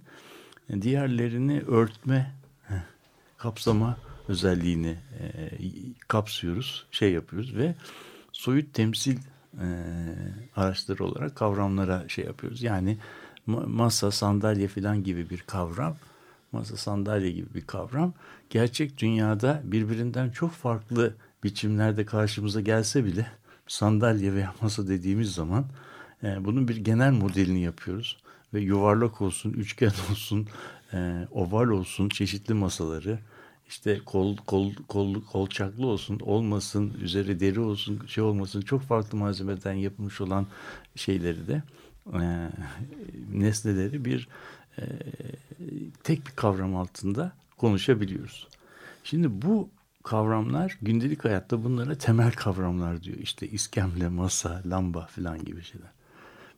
diğerlerini örtme, kapsama özelliğini e, kapsıyoruz, şey yapıyoruz ve soyut temsil e, araçları olarak kavramlara şey yapıyoruz. Yani ma- masa, sandalye falan gibi bir kavram, masa, sandalye gibi bir kavram gerçek dünyada birbirinden çok farklı biçimlerde karşımıza gelse bile sandalye veya masa dediğimiz zaman e, bunun bir genel modelini yapıyoruz ve yuvarlak olsun, üçgen olsun, e, oval olsun çeşitli masaları işte kol kol kol kolçaklı olsun, olmasın, üzeri deri olsun, şey olmasın çok farklı malzemeden yapılmış olan şeyleri de e, nesneleri bir e, tek bir kavram altında konuşabiliyoruz. Şimdi bu kavramlar gündelik hayatta bunlara temel kavramlar diyor. İşte iskemle, masa, lamba falan gibi şeyler.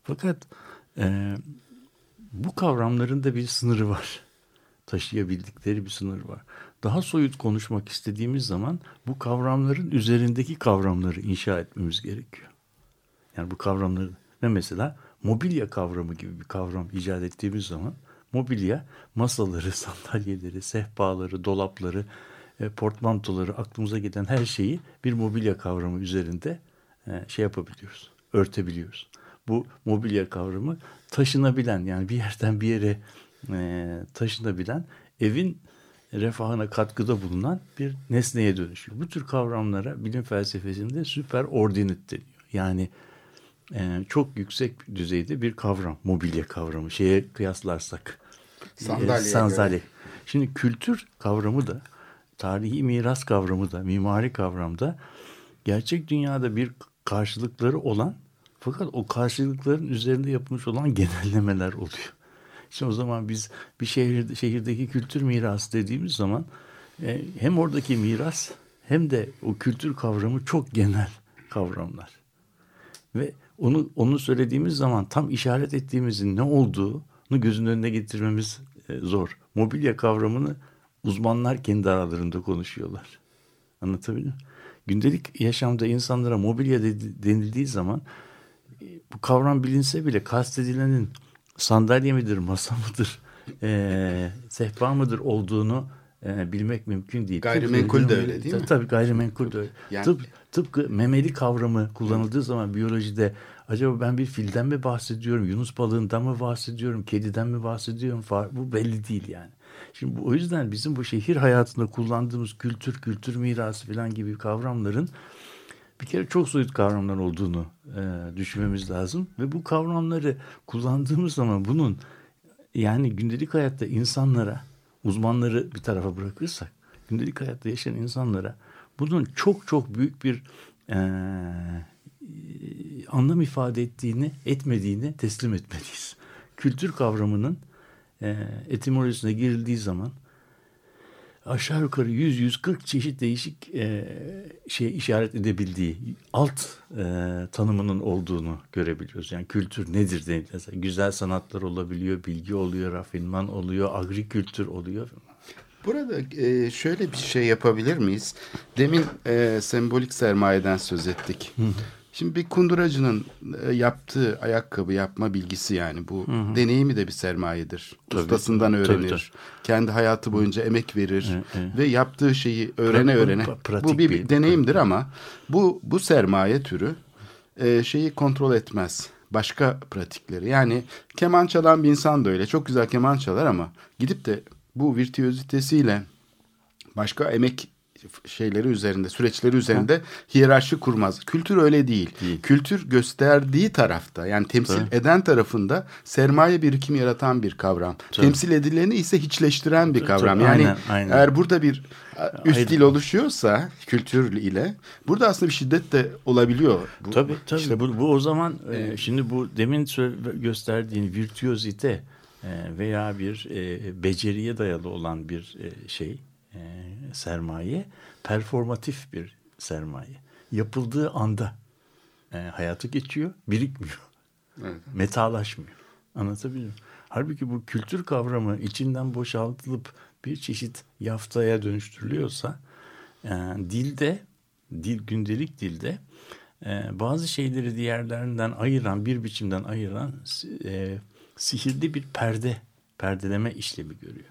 Fakat e, bu kavramların da bir sınırı var. Taşıyabildikleri bir sınır var. Daha soyut konuşmak istediğimiz zaman bu kavramların üzerindeki kavramları inşa etmemiz gerekiyor. Yani bu kavramları ve mesela mobilya kavramı gibi bir kavram icat ettiğimiz zaman mobilya masaları, sandalyeleri, sehpaları, dolapları, e, portmantoları aklımıza gelen her şeyi bir mobilya kavramı üzerinde e, şey yapabiliyoruz, örtebiliyoruz. Bu mobilya kavramı taşınabilen yani bir yerden bir yere e, taşınabilen evin refahına katkıda bulunan bir nesneye dönüşüyor. Bu tür kavramlara bilim felsefesinde süper ordinate deniyor. Yani e, çok yüksek düzeyde bir kavram, mobilya kavramı. Şeye kıyaslarsak. Sandalyeye e, sandalye. Şimdi kültür kavramı da, tarihi miras kavramı da, mimari kavram da gerçek dünyada bir karşılıkları olan fakat o karşılıkların üzerinde yapılmış olan genellemeler oluyor. Şimdi o zaman biz bir şehirde, şehirdeki kültür mirası dediğimiz zaman e, hem oradaki miras hem de o kültür kavramı çok genel kavramlar. Ve onu onu söylediğimiz zaman tam işaret ettiğimizin ne olduğunu gözün önüne getirmemiz e, zor. Mobilya kavramını uzmanlar kendi aralarında konuşuyorlar. Anlatabildim mi? Gündelik yaşamda insanlara mobilya de- denildiği zaman e, bu kavram bilinse bile kastedilenin sandalye midir, masa mıdır, e, sehpa mıdır olduğunu e, bilmek mümkün değil. Gayrimenkul de öyle değil mi? Tabii tabii de öyle. Yani- Tıp, tıpkı memeli kavramı kullanıldığı zaman biyolojide acaba ben bir filden mi bahsediyorum, yunus balığından mı bahsediyorum, kediden mi bahsediyorum bu belli değil yani. Şimdi bu, o yüzden bizim bu şehir hayatında kullandığımız kültür, kültür mirası falan gibi kavramların bir kere çok soyut kavramlar olduğunu e, düşünmemiz lazım ve bu kavramları kullandığımız zaman bunun yani gündelik hayatta insanlara uzmanları bir tarafa bırakırsak gündelik hayatta yaşayan insanlara bunun çok çok büyük bir e, anlam ifade ettiğini etmediğini teslim etmeliyiz. Kültür kavramının e, etimolojisine girildiği zaman aşağı yukarı 100-140 çeşit değişik e, şey işaret edebildiği alt e, tanımının olduğunu görebiliyoruz. Yani kültür nedir? diye. Mesela güzel sanatlar olabiliyor, bilgi oluyor, rafinman oluyor, agrikültür oluyor. Burada e, şöyle bir şey yapabilir miyiz? Demin e, sembolik sermayeden söz ettik. Şimdi bir kunduracının e, yaptığı ayakkabı yapma bilgisi yani bu deneyimi de bir sermayedir. Tabii, Ustasından tabii, öğrenir. tabii. Kendi hayatı boyunca emek verir Evet, evet. ve yaptığı şeyi öğrene öğrene. pra- pratik bu bir, bir- deneyimdir ama bu bu sermaye türü e, şeyi kontrol etmez. Başka pratikleri. Yani keman çalan bir insan da öyle. Çok güzel keman çalar ama gidip de bu virtüözitesiyle başka emek şeyleri üzerinde, süreçleri üzerinde hiyerarşi kurmaz. Kültür öyle değil. Kültür gösterdiği tarafta yani temsil Tabii. eden tarafında sermaye birikimi yaratan bir kavram. Tabii. Temsil edileni ise hiçleştiren bir kavram. tabii. Yani Aynen, aynen. eğer burada bir üst dil oluşuyorsa kültür ile burada aslında bir şiddet de olabiliyor. Bu, Tabii tabii. işte bu, bu o zaman e, şimdi bu demin gösterdiğin virtüözite e, veya bir e, beceriye dayalı olan bir e, şey e, sermaye performatif bir sermaye. Yapıldığı anda e, hayatı geçiyor, birikmiyor. Evet. Metalaşmıyor. Anlatabiliyor muyum? Halbuki bu kültür kavramı içinden boşaltılıp bir çeşit yaftaya dönüştürülüyorsa e, dilde, dil gündelik dilde e, bazı şeyleri diğerlerinden ayıran, bir biçimden ayıran e, sihirli bir perde, perdeleme işlemi görüyor.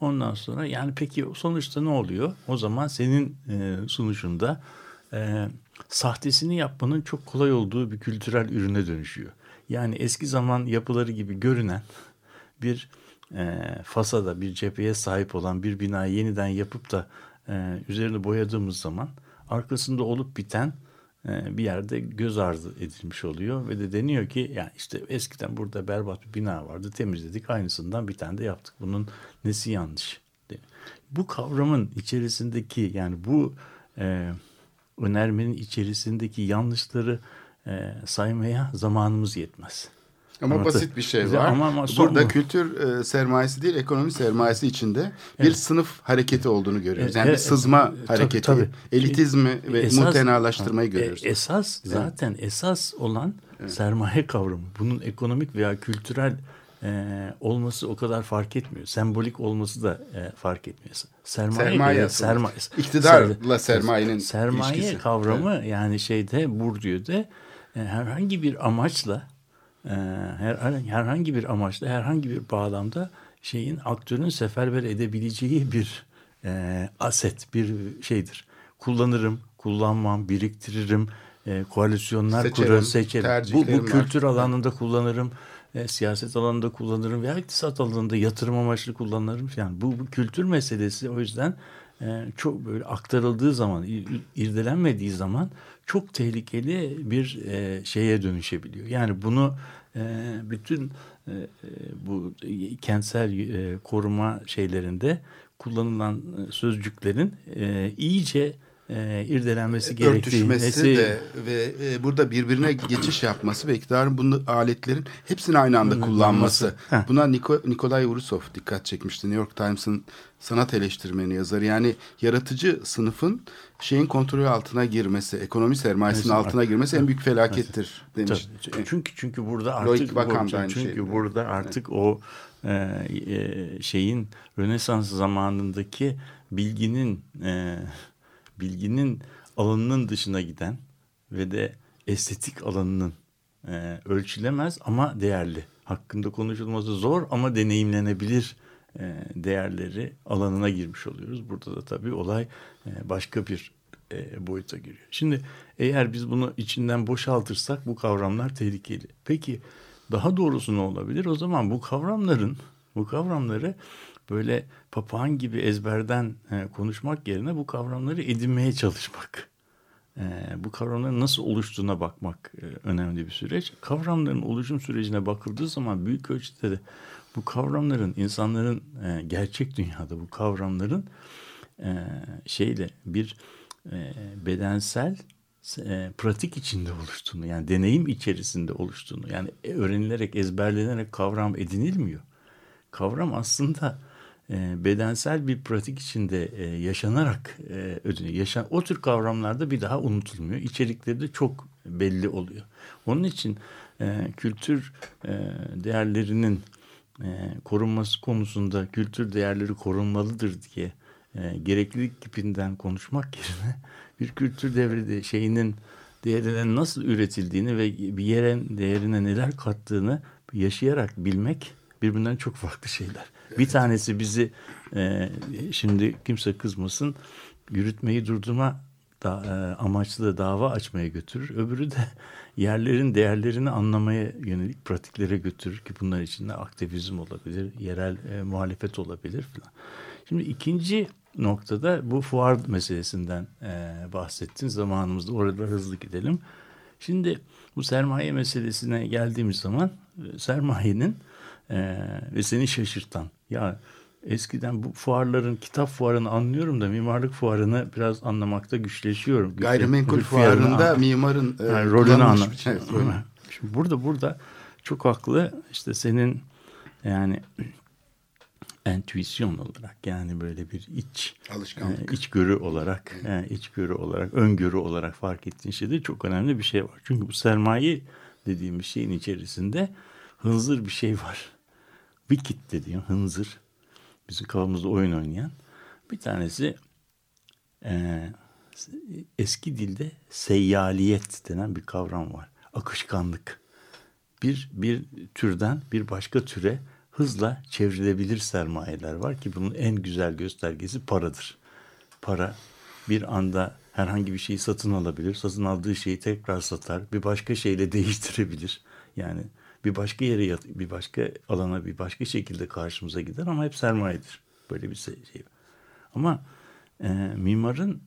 Ondan sonra yani peki sonuçta ne oluyor? O zaman senin e, sunuşunda e, sahtesini yapmanın çok kolay olduğu bir kültürel ürüne dönüşüyor. Yani eski zaman yapıları gibi görünen bir e, fasada, bir cepheye sahip olan bir binayı yeniden yapıp da e, üzerini boyadığımız zaman arkasında olup biten bir yerde göz ardı edilmiş oluyor ve de deniyor ki yani işte eskiden burada berbat bir bina vardı temizledik aynısından bir tane de yaptık bunun nesi yanlış bu kavramın içerisindeki yani bu e, önermenin içerisindeki yanlışları e, saymaya zamanımız yetmez. Ama Anlatı- basit bir şey Güzel var. ama- ama Burada bu. kültür e, sermayesi değil, ekonomi sermayesi içinde bir sınıf hareketi olduğunu görüyoruz. Yani E, bir e, sızma tabii, hareketi, tabii. elitizmi ve Esas- mutenalaştırmayı E, görüyoruz. esas zaten esas olan sermaye kavramı. Bunun ekonomik veya kültürel e, olması o kadar fark etmiyor. Sembolik olması da e, fark etmiyor. Sermaye, Sermaye sermaye İktidarla sermayenin sermaye ilişkisi. kavramı yani şeyde Bourdieu'de e, herhangi bir amaçla e, her, herhangi bir amaçla herhangi bir bağlamda şeyin aktörün seferber edebileceği bir e, aset bir şeydir. Kullanırım, kullanmam, biriktiririm, e, koalisyonlar Seçerim, kurarım, seçerim. Bu, bu var. kültür alanında kullanırım, e, siyaset alanında kullanırım veya iktisat alanında yatırım amaçlı kullanırım. Yani bu, bu kültür meselesi o yüzden e, çok böyle aktarıldığı zaman, ir- irdelenmediği zaman çok tehlikeli bir e, şeye dönüşebiliyor. Yani bunu e, bütün e, bu kentsel e, koruma şeylerinde kullanılan e, sözcüklerin iyice e, irdelenmesi gerektiğini örtüşmesi de ve e, burada birbirine geçiş yapması ve iktidarın bunu aletlerin hepsini aynı anda kullanması. Heh. Buna Niko, Nikolay Urusov dikkat çekmişti. New York Times'ın sanat eleştirmeni yazarı. Yani yaratıcı sınıfın şeyin kontrolü altına girmesi, ekonomi sermayesinin Evet, altına girmesi en büyük felakettir demiş. Tabii. Çünkü çünkü burada artık bu- çünkü şey. burada artık o e, e, şeyin Rönesans zamanındaki bilginin e, bilginin alanının dışına giden ve de estetik alanının e, ölçülemez ama değerli. Hakkında konuşulması zor ama deneyimlenebilir e, değerleri alanına girmiş oluyoruz. Burada da tabii olay e, başka bir e, boyuta giriyor. Şimdi eğer biz bunu içinden boşaltırsak bu kavramlar tehlikeli. Peki daha doğrusu ne olabilir? O zaman bu kavramların bu kavramları böyle papağan gibi ezberden e, konuşmak yerine bu kavramları edinmeye çalışmak. E, bu kavramların nasıl oluştuğuna bakmak e, önemli bir süreç. Kavramların oluşum sürecine bakıldığı zaman büyük ölçüde de bu kavramların insanların e, gerçek dünyada bu kavramların e, şeyle bir e, bedensel e, pratik içinde oluştuğunu yani deneyim içerisinde oluştuğunu yani öğrenilerek ezberlenerek kavram edinilmiyor. Kavram aslında e, bedensel bir pratik içinde e, yaşanarak e. Yaşan, o tür kavramlarda bir daha unutulmuyor. İçerikleri de çok belli oluyor. Onun için e, kültür değerlerinin korunması konusunda kültür değerleri korunmalıdır diye e, gereklilik tipinden konuşmak yerine bir kültür devri de şeyinin değerinin nasıl üretildiğini ve bir yere değerine neler kattığını yaşayarak bilmek birbirinden çok farklı şeyler. Bir tanesi bizi e, şimdi kimse kızmasın yürütmeyi durdurma da, e, amaçlı dava açmaya götürür. Öbürü de yerlerin değerlerini anlamaya yönelik pratiklere götürür ki bunlar içinde aktivizm olabilir, yerel e, muhalefet olabilir falan. Şimdi ikinci noktada bu fuar meselesinden e, bahsettin. Zamanımızda orada hızlı gidelim. Şimdi bu sermaye meselesine geldiğimiz zaman e, sermayenin e, ve seni şaşırtan ya eskiden bu fuarların kitap fuarını anlıyorum da mimarlık fuarını biraz anlamakta güçleşiyorum. Gayrimenkul Fuarını fuarında an- mimarın e, yani rolünü anlamış. şey. Evet, rolünü. Şimdi burada burada çok haklı. İşte senin yani entüisyon olarak yani böyle bir iç Alışkanlık. e, içgörü olarak e, içgörü olarak öngörü olarak fark ettiğin şeyde çok önemli bir şey var. Çünkü bu sermaye dediğimiz şeyin içerisinde hınzır bir şey var. Wicked dediğim hınzır bizim kafamızda oyun oynayan bir tanesi e, eski dilde seyyaliyet denen bir kavram var. Akışkanlık. Bir, bir türden bir başka türe hızla çevrilebilir sermayeler var ki bunun en güzel göstergesi paradır. Para bir anda herhangi bir şeyi satın alabilir. Satın aldığı şeyi tekrar satar. Bir başka şeyle değiştirebilir. Yani bir başka yere bir başka alana bir başka şekilde karşımıza gider ama hep sermayedir. Böyle bir şey. Ama e, mimarın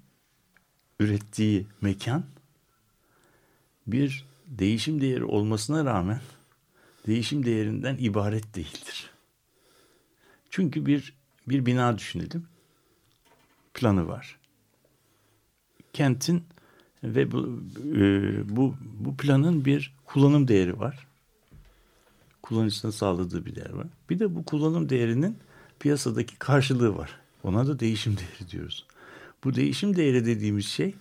ürettiği mekan bir değişim değeri olmasına rağmen değişim değerinden ibaret değildir. Çünkü bir bir bina düşünelim. Planı var. Kentin ve bu e, bu bu planın bir kullanım değeri var. Kullanıcısına sağladığı bir değer var. Bir de bu kullanım değerinin piyasadaki karşılığı var. Ona da değişim değeri diyoruz. Bu değişim değeri dediğimiz şey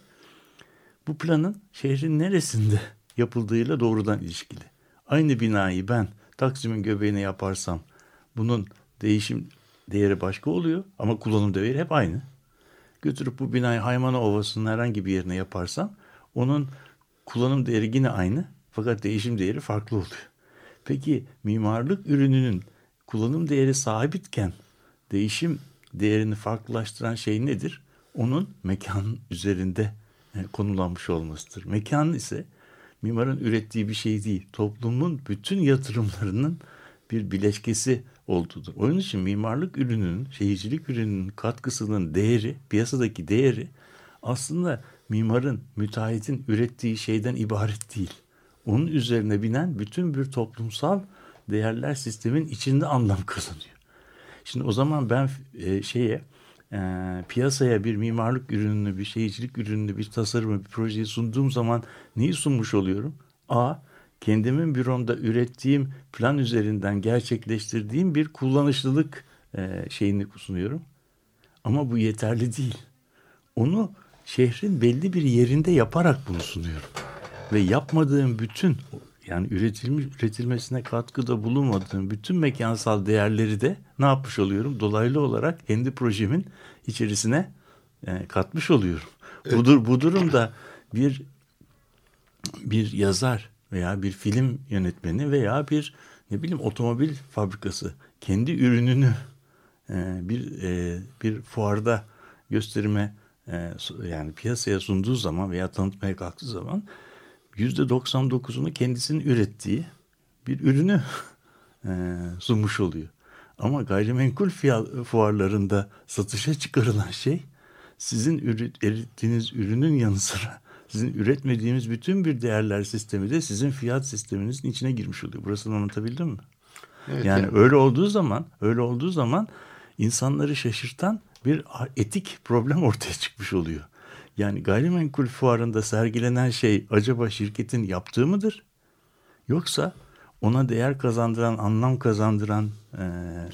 bu planın şehrin neresinde yapıldığıyla doğrudan ilişkili. Aynı binayı ben Taksim'in göbeğine yaparsam bunun değişim değeri başka oluyor ama kullanım değeri hep aynı. Götürüp bu binayı Haymana Ovası'nın herhangi bir yerine yaparsam onun kullanım değeri yine aynı fakat değişim değeri farklı oluyor. Peki mimarlık ürününün kullanım değeri sabitken değişim değerini farklılaştıran şey nedir? Onun mekan üzerinde e, konulanmış olmasıdır. Mekan ise mimarın ürettiği bir şey değil. Toplumun bütün yatırımlarının bir bileşkesi olduğudur. Onun için mimarlık ürününün, şehircilik ürününün katkısının değeri, piyasadaki değeri aslında mimarın, müteahhitin ürettiği şeyden ibaret değil. Onun üzerine binen bütün bir toplumsal değerler sistemin içinde anlam kazanıyor. Şimdi o zaman ben e, şeye e, piyasaya bir mimarlık ürününü, bir şehircilik ürününü, bir tasarımı, bir projeyi sunduğum zaman neyi sunmuş oluyorum? A. Kendimin büromda ürettiğim plan üzerinden gerçekleştirdiğim bir kullanışlılık e, şeyini sunuyorum. Ama bu yeterli değil. Onu şehrin belli bir yerinde yaparak bunu sunuyorum. Ve yapmadığım bütün yani üretilmiş üretilmesine katkıda bulunmadığım bütün mekansal değerleri de ne yapmış oluyorum? Dolaylı olarak kendi projemin içerisine e, katmış oluyorum. Bu, dur- bu durumda bir bir yazar veya bir film yönetmeni veya bir ne bileyim otomobil fabrikası kendi ürününü e, bir e, bir fuarda gösterime e, yani piyasaya sunduğu zaman veya tanıtmaya kalktığı zaman yüzde 99'unu kendisinin ürettiği bir ürünü e, sunmuş oluyor. Ama gayrimenkul fiyat, fuarlarında satışa çıkarılan şey sizin üret- ürettiğiniz ürünün yanı sıra sizin üretmediğimiz bütün bir değerler sistemi de sizin fiyat sisteminizin içine girmiş oluyor. Burasını anlatabildim mi? Evet, yani yani- öyle olduğu zaman, öyle olduğu zaman insanları şaşırtan bir etik problem ortaya çıkmış oluyor. Yani gayrimenkul fuarında sergilenen şey acaba şirketin yaptığı mıdır? Yoksa ona değer kazandıran, anlam kazandıran e,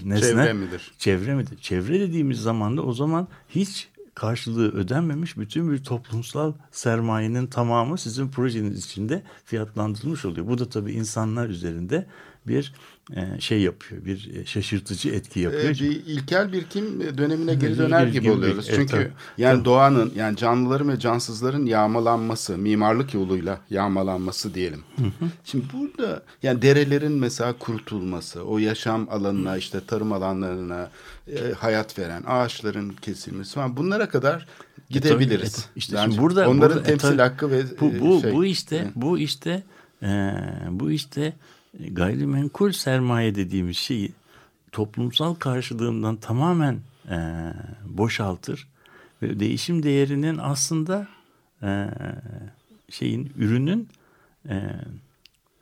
nesne Çevre midir? Çevre midir? Çevre dediğimiz zaman da o zaman hiç karşılığı ödenmemiş bütün bir toplumsal sermayenin tamamı sizin projeniz içinde fiyatlandırılmış oluyor. Bu da tabii insanlar üzerinde bir e, şey yapıyor, bir e, şaşırtıcı etki yapıyor. Ee, bir ilkel bir kim dönemine geri döner gibi oluyoruz. evet, Çünkü tabii. yani Tabii. doğanın yani canlıların ve cansızların yağmalanması, mimarlık yoluyla yağmalanması diyelim. Şimdi burada yani derelerin mesela kurutulması, o yaşam alanına işte tarım alanlarına e, hayat veren ağaçların kesilmesi falan bunlara kadar gidebiliriz. tabii, e, işte Yani şimdi burada- onların burada- e, temsil tabii. hakkı ve bu e, bu şey, bu işte e, bu işte e, bu işte gayrimenkul sermaye dediğimiz şeyi toplumsal karşılığından tamamen e, boşaltır ve değişim değerinin aslında e, şeyin ürünün e,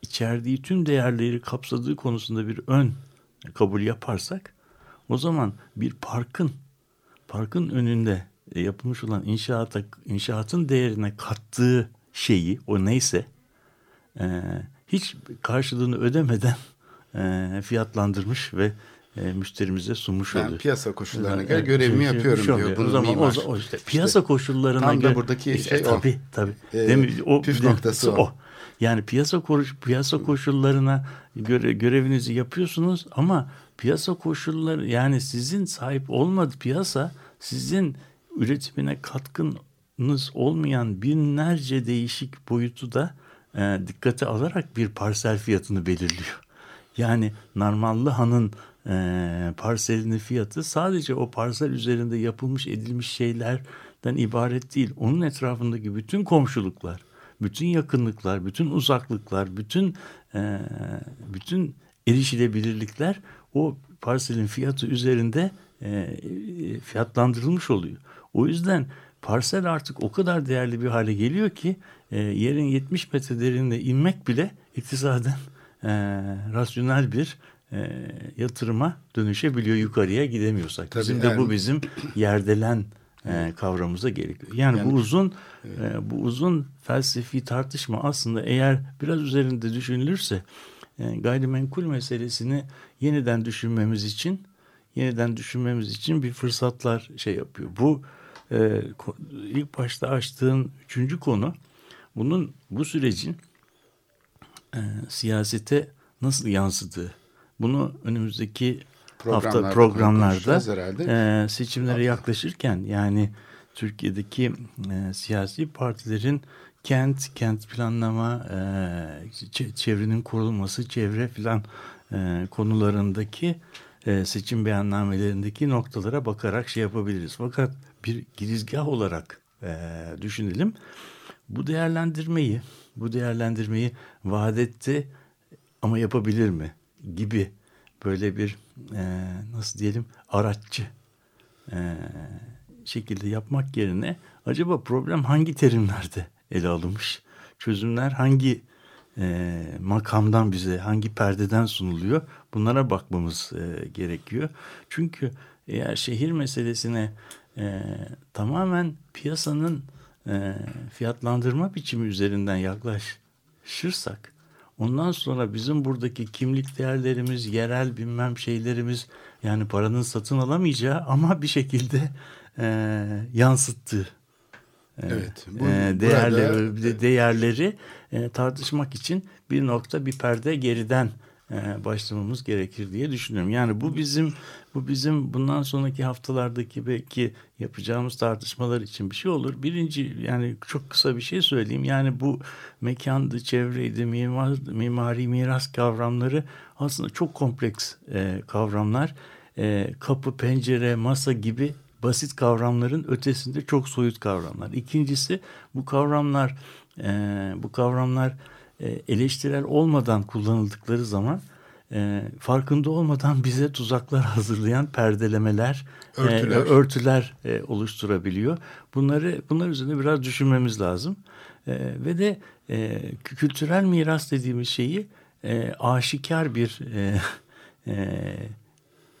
içerdiği tüm değerleri kapsadığı konusunda bir ön kabul yaparsak o zaman bir parkın parkın önünde e, yapılmış olan inşaata inşaatın değerine kattığı şeyi o neyse e, hiç karşılığını ödemeden e, fiyatlandırmış ve e, müşterimize sunmuş Yani oluyor. piyasa koşullarına Evet, göre görevimi şey- şey- yapıyorum şey diyor. Bunu o zaman, mimar. o, o işte piyasa koşullarına tam da göre buradaki işte, şey o. tabii tabii. Ee, Değil mi? O püf noktası o. Yani piyasa koş- piyasa koşullarına göre görevinizi yapıyorsunuz ama piyasa koşulları yani sizin sahip olmadığı piyasa sizin üretimine katkınız olmayan binlerce değişik boyutu da e, dikkate alarak bir parsel fiyatını belirliyor. Yani Narmanlıhan'ın e, parselinin fiyatı sadece o parsel üzerinde yapılmış edilmiş şeylerden ibaret değil. Onun etrafındaki bütün komşuluklar, bütün yakınlıklar, bütün uzaklıklar, bütün e, bütün erişilebilirlikler o parselin fiyatı üzerinde e, fiyatlandırılmış oluyor. O yüzden parsel artık o kadar değerli bir hale geliyor ki e, yerin 70 metre derinliğine inmek bile iktisaden e, rasyonel bir e, yatırıma dönüşebiliyor yukarıya gidemiyorsak. Tabii bizim de yani- bu bizim yerdelen e, kavramımıza gerekiyor. Yani, Yani- bu uzun e, bu uzun felsefi tartışma aslında eğer biraz üzerinde düşünülürse e, gayrimenkul meselesini yeniden düşünmemiz için yeniden düşünmemiz için bir fırsatlar şey yapıyor. Bu e, ilk başta açtığın üçüncü konu bunun bu sürecin e, siyasete nasıl yansıdığı. Bunu önümüzdeki hafta Programlarda programlarda konuşacağız herhalde. e, seçimlere yaklaşırken yani Türkiye'deki e, siyasi partilerin kent, kent planlama, e, çevrenin korunması, çevre filan e, konularındaki e, seçim beyannamelerindeki noktalara bakarak şey yapabiliriz. Fakat bir girizgah olarak e, düşünelim. Bu değerlendirmeyi bu değerlendirmeyi vaat etti ama yapabilir mi gibi böyle bir e, nasıl diyelim araççı e, şekilde yapmak yerine acaba problem hangi terimlerde ele alınmış? Çözümler hangi e, makamdan bize, hangi perdeden sunuluyor? Bunlara bakmamız e, gerekiyor. Çünkü eğer şehir meselesine e, tamamen piyasanın e, fiyatlandırma biçimi üzerinden yaklaşırsak ondan sonra bizim buradaki kimlik değerlerimiz, yerel bilmem şeylerimiz yani paranın satın alamayacağı ama bir şekilde e, yansıttığı Evet. Bu, e, değerleri, burada- değerleri e, tartışmak için bir nokta bir perde geriden e, başlamamız gerekir diye düşünüyorum. Yani bu bizim bu bizim bundan sonraki haftalardaki belki yapacağımız tartışmalar için bir şey olur. Birinci yani çok kısa bir şey söyleyeyim. Yani bu mekandı, çevreydi, mimar, mimari miras kavramları aslında çok kompleks e, kavramlar. E, kapı, pencere, masa gibi basit kavramların ötesinde çok soyut kavramlar. İkincisi bu kavramlar e, bu kavramlar e, eleştirel olmadan kullanıldıkları zaman e, farkında olmadan bize tuzaklar hazırlayan perdelemeler, e, Örtüler. örtüler e, oluşturabiliyor. Bunları bunlar üzerine biraz düşünmemiz lazım. E, ve de e, kültürel miras dediğimiz şeyi e, aşikar bir e, e,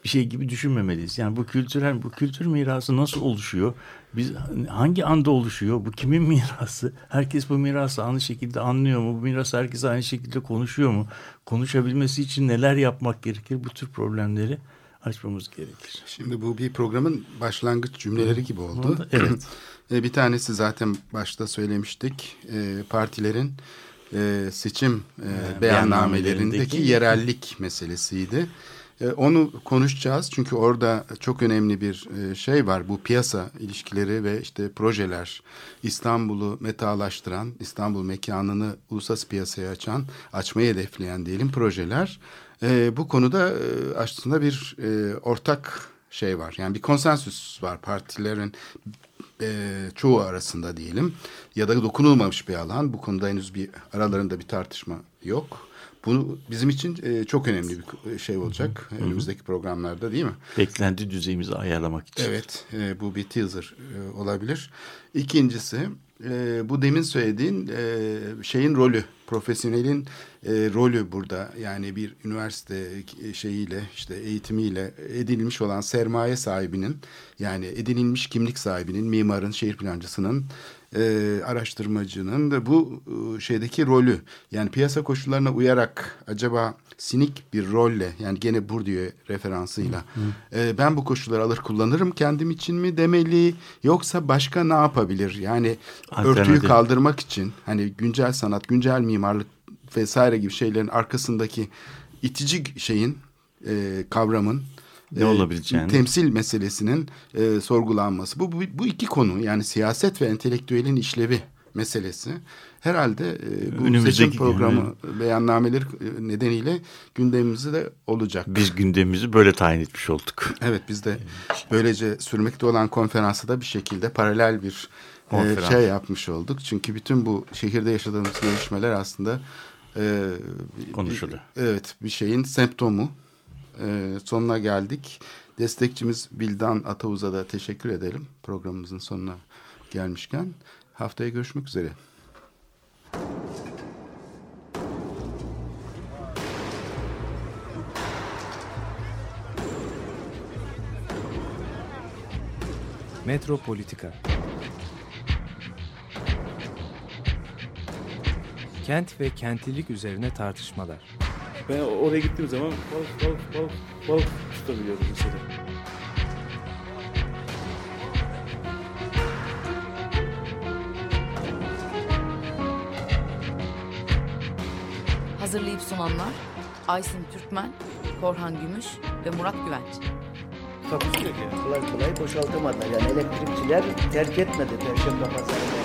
bir şey gibi düşünmemeliyiz. Yani bu kültürel bu kültür mirası nasıl oluşuyor? Biz hangi anda oluşuyor? Bu kimin mirası? Herkes bu mirası aynı şekilde anlıyor mu? Bu miras herkes aynı şekilde konuşuyor mu? Konuşabilmesi için neler yapmak gerekir? Bu tür problemleri açmamız gerekir. Şimdi bu bir programın başlangıç cümleleri gibi oldu. Evet. E, bir tanesi zaten başta söylemiştik. E, partilerin e, seçim beyannamelerindeki- yerellik meselesiydi. E, onu konuşacağız çünkü orada çok önemli bir e, şey var. Bu piyasa ilişkileri ve işte projeler İstanbul'u metalaştıran, İstanbul mekanını uluslararası piyasaya açan, açmayı hedefleyen diyelim projeler. E, bu konuda e, aslında bir ortak şey var. Yani bir konsensüs var partilerin çoğu arasında diyelim ya da dokunulmamış bir alan. Bu konuda henüz bir aralarında bir tartışma yok. Bunu bizim için e, çok önemli bir şey olacak önümüzdeki programlarda değil mi? Beklenti düzeyimizi ayarlamak için. Evet, e, bu bir teaser e, olabilir. İkincisi, e, bu demin söylediğin e, şeyin rolü, profesyonelin e, rolü burada. Yani bir üniversite e, şeyiyle, işte eğitimiyle edinilmiş olan sermaye sahibinin, yani edinilmiş kimlik sahibinin, mimarın, şehir plancısının, e, araştırmacının da bu e, şeydeki rolü. Yani piyasa koşullarına uyarak acaba sinik bir rolle yani gene Bourdieu referansıyla e, ben bu koşulları alır kullanırım kendim için mi demeli yoksa başka ne yapabilir? Yani örtüyü kaldırmak için hani güncel sanat güncel mimarlık vesaire gibi şeylerin arkasındaki itici şeyin e, kavramın Ne e, olabileceğini. temsil meselesinin e, sorgulanması. Bu, bu bu iki konu yani siyaset ve entelektüelin işlevi meselesi herhalde e, bu Önümüzdeki seçim programı beyannameleri e, nedeniyle gündemimizde de olacak. Biz gündemimizi böyle tayin etmiş olduk. Evet biz de böylece sürmekte olan konferansı da bir şekilde paralel bir e, şey yapmış olduk. Çünkü bütün bu şehirde yaşadığımız gelişmeler aslında e, Konuşuluyor. evet bir şeyin semptomu. E, sonuna geldik. Destekçimiz Bildan Atavuz'a da teşekkür edelim programımızın sonuna gelmişken. Haftaya görüşmek üzere. Metropolitika Kent ve kentlilik üzerine tartışmalar. Ben oraya gittiğim zaman balık balık balık balık tutabiliyorum mesela. Hazırlayıp sunanlar Aysin Türkmen, Korhan Gümüş ve Murat Güvenç. Takusu yok yani. Kolay kolay boşaltamadılar. Yani elektrikçiler terk etmedi Perşembe Pazarı